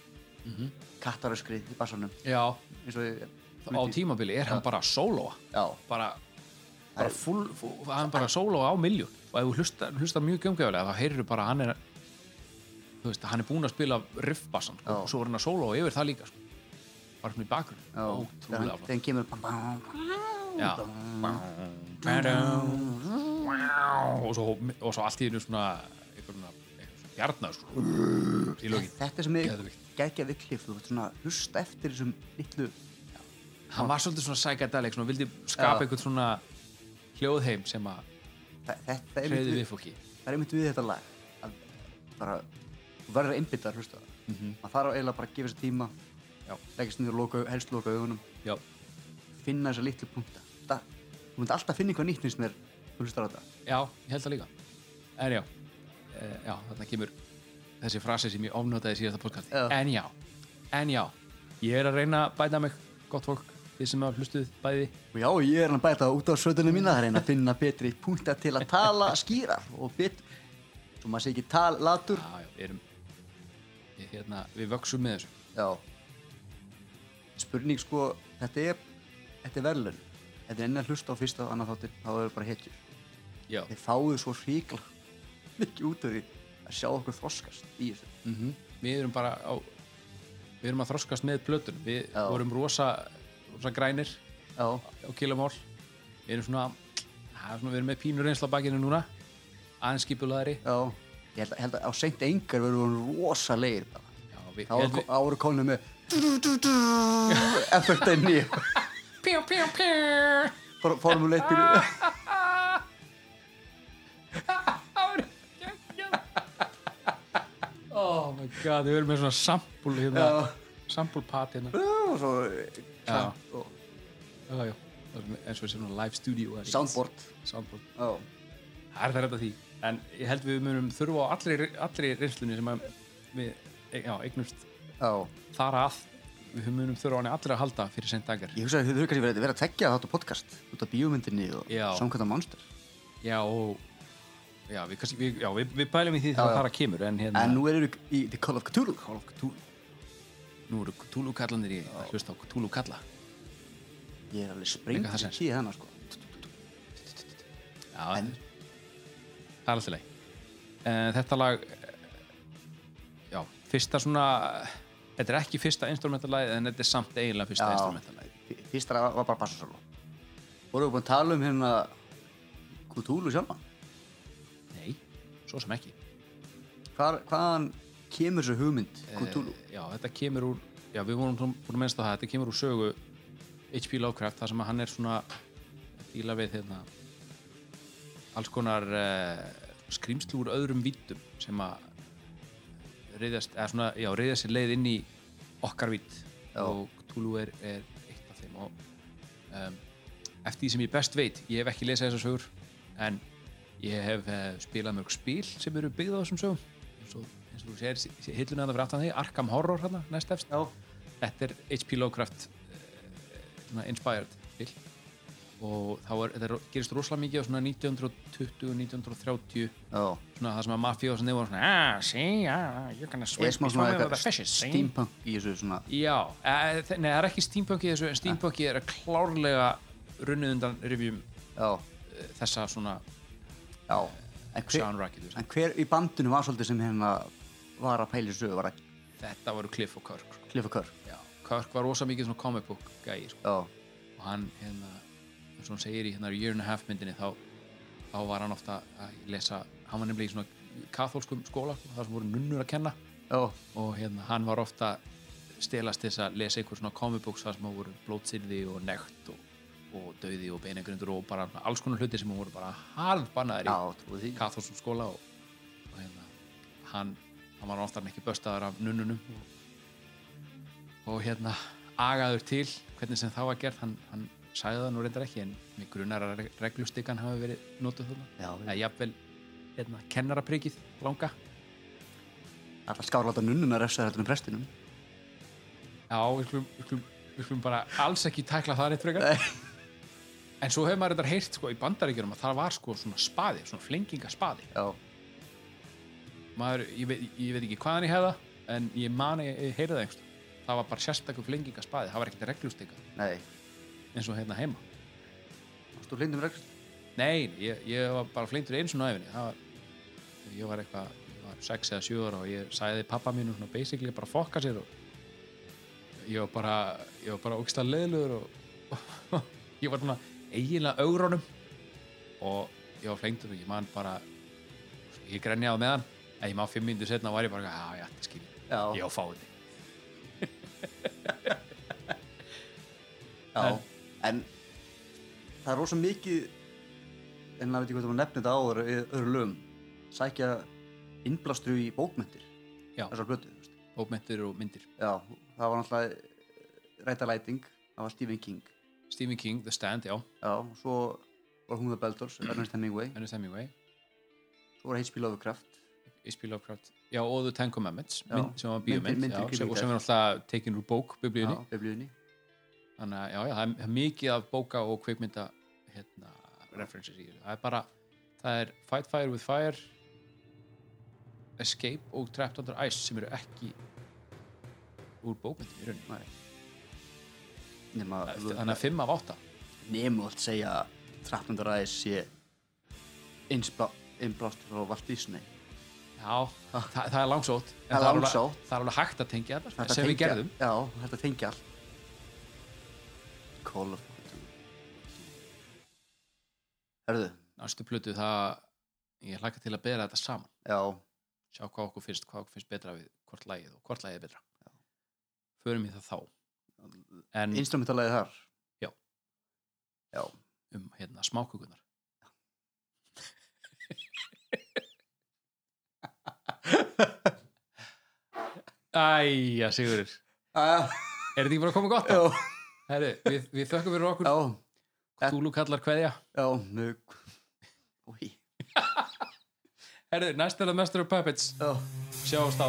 mm kattaröskrið í bassanum. Já, á tímabili er hann bara sólóa. Já, bara, bara full, full, hann bara sólóa á miljón og ef þú hlustar, hlustar mjög gömgjöfulega þá heyrir bara að hann er þú veist, hann er búinn að spila riffbassan sko, og svo er hann að sólóa yfir það líka sko. bara svona í bakgrunn þegar hann- kemur og svo, og svo allt í hennu svona hjarnar sko, þetta sem er Geðveikt. geggja við kliff þú veist svona hlusta eftir þessum litlu hann var svolítið svona psychedelic svona, vildi skapa eitthvað svona hljóðheim sem að þetta er einmitt við við, það er einmitt við þetta lag að bara þú verður að einbytta að hlusta það. Mhm. maður þarf eiginlega bara að gefa sér tíma leggast niður og helst loka augunum. Já, finna þessa litlu punkta. Það, þú myndi alltaf finna eitthvað nýtt finnst mér þú hlustar á þetta. Já, ég held það líka. En já, e, já þarna kemur þessi frasi sem ég ofnotaði síðasta podcast. En já, en já ég er að reyna að bæta mig gott fólk, þið sem hafa hlustuð bæði. Já, ég er hann að bæta út á sötunum mína það er einn að finna betri punkta til að tala skýrar og betur svo maður sé ekki tal latur já, já, við erum við, hérna, við vöksum með þessu. Já. Spurning sko, þetta er þetta er verðlun þetta er enn að hlusta á fyrsta og annað þáttir þá er bara hetjur. Já, þeir fáið svo ríkla mikið út af því að sjá okkur þroskast í þessu. Mm við erum bara á við erum að þroskast með plötun við Já. vorum rosa, rosa grænir já, á kilomál við erum svona, er svona við erum með pínur einsla bakinu núna aðeins skipulaðari já. Ég held held að á seint engar verður við, við, þá voru konum með effektinni pjú, pjú, pjú For- Formule 1 bíl oh my god, við erum með svona sampul hérna, sampulpat hérna og svo Já. og já, já, Það eins og svona live studio soundboard. Soundboard. Það er það reynda því. En ég held við munum þurfa á allri, allri reynslunni sem að við já, eignumst þar að við munum þurfa á henni allir að halda fyrir sent dagar Ég hugsa að þau kannski verið, verið að tekja þetta podcast út af bíómyndinni og samkvæmta monster. Já og já, við, við, við, við bælum í því Já, þegar já. það kemur en hérna En nú erum við í The Call of Cthulhu. Call of Cthulhu nú eru Cthulhu kallandir í að hlusta á Cthulhu kalla Ég er alveg sprengt Eitthvað það sem sem- síða hennar sko. Já, En- það er alltaf leið en þetta lag já, fyrsta svona þetta er ekki fyrsta instrumentalagið en þetta er samt eiginlega fyrsta instrumentalagið. Fyrsta var bara bassasólu Vorum við búin að tala um hérna Cthulhu sjálfan? Nei, svo sem ekki. Hvar, Hvaðan kemur þessu hugmynd Cthulhu? Eh, já, þetta kemur úr já, við vorum búin að minnst á það þetta kemur úr sögu H.P. Lovecraft þar sem að hann er svona díla við hérna alls konar skrýmslu úr öðrum vítum sem að reyðast, eða svona, já, reyðast sér leið inn í okkar vít Já. og Cthulhu er, er eitt af þeim og um, eftir því sem ég best veit ég hef ekki lesað þessar sögur en ég hef uh, spilað mörg spil sem eru byggð á þessum sögum og, eins og þú segir hilluna þetta fyrir aftan því Arkham Horror hérna, næst efst. Já. þetta er H.P. Lovecraft uh, svona inspired spil og þá er, þetta er, gerist rosalega mikið á svona 1920-1930 Já. Svona það sem að mafíósinni voru svona ah, see, ah, you're gonna Er swim svona with the fishes see?" steampunk í þessu svona Já, e, nei, það er ekki steampunk í þessu en steampunk er klárlega runnið undan revjum Já, þessa svona já. En hver, en hver í bandinu var svolítið sem hérna var að pæla í sögu var að þetta voru Cliff og Kirk sko. kliffa kör Já, Kirk var rosa mikið svona comic book gæi sko. Og hann hérna, eins og hann segir í hérna year and a half myndinni þá, þá var hann ofta að lesa hann var nefnilega í svona katholskum skóla sko, þar sem voru nunnur að kenna. Já, og hérna, hann var ofta stelast þess að lesa einhver svona comic books þar sem voru blótsýrði og nekt og, og döði og beinagrundur og bara alls konar hluti sem voru bara harðbannaðir já, í katholskum skóla og, og hérna, hann, hann var oftar en ekki böstaður af nunnunum. Og, hérna agaður til hvernig sem það var gert hann, hann sagði það nú reyndar ekki en mig grunar að reg- reglustikkan hafi verið notuð þarna. Já, eða jafnvel hérna, kennaraprikið langa. Alltaf skárláta nunnuna refsaði þetta með prestinum. Já, við skulum, við skulum, við skulum bara alls ekki tækla það neitt frekar. En svo hefur maður þetta heyrt sko í bandaríkjunum að það var sko svona spaði, svona flengingaspaði Já, maður, ég veit, ég veit ekki hvaðan ég hefða en ég mani, ég, heyrði það einhvers það var bara sérstakur flengingaspaði, það var ekkert reglustika nei. Eins og hérna heima. Varstu hlindum reglust? Nei, ég, ég var bara svona á æfinni það var, ég var eitthvað ég var 6 eða 7 ára og ég sagði pappa mínu svona basically bara fokka sér og ég var bara ég var bara ógstað leðlugur og, og ég var svona eiginlega augrónum og ég var flengtur og ég man bara ég grenjaði meðan en ég má 5 minnur setna var ég bara já, já, þetta skil Já. ég á fáið. Já, en það er rosa mikið en það veit ekki hvað það var áður í öðru lögum sækja innblastru í bókmyndir þessar blötu bókmentir og myndir. Já, það var náttúrulega Ræta Læting, það var Stephen King. Stephen King, The Stand, já. Já, og svo var The Beldors, Ernest Hemingway. Ernest Hemingway, svo var H.P. Lovecraft H.P. Lovecraft. Já, og The Ten Commandments mynd, sem var sem, kringum og sem er alltaf tekin úr bók biblíunni, þannig að já, já, það er- mikið af bóka og kveikmynda hérna, references í þessu. það er bara, það er Fight Fire with Fire Escape og Trapped Under Ice sem eru ekki úr bókmyndum í rauninni. Þannig að 5 af 8 Nefnum allt segja að Trappnundar aðeins sé innblástur frá Walt Disney já, það, það er langsótt. Það er langsótt. það er alveg hægt að tengja þetta sem við gerðum. Já, þetta tengja allt. Call of Cthulhu Herðu, næstu plötu það ég hlaka til að bera þetta saman. Já, sjá hvað okkur finnst, hvað okkur finnst betra við hvort lagið og hvort lagið er betra. Förum í það þá. En instrumentalagi þar? Já. Já. um hérna smákukunar Æja, Sigurður. Er þetta ekki bara að koma gott? já, Herri, við, við þökkum fyrir okkur. Já, Túlú kallar kveðja. Já, mjög. Úi, Herri, næst er það Master of Puppets. Já. Sjáumst á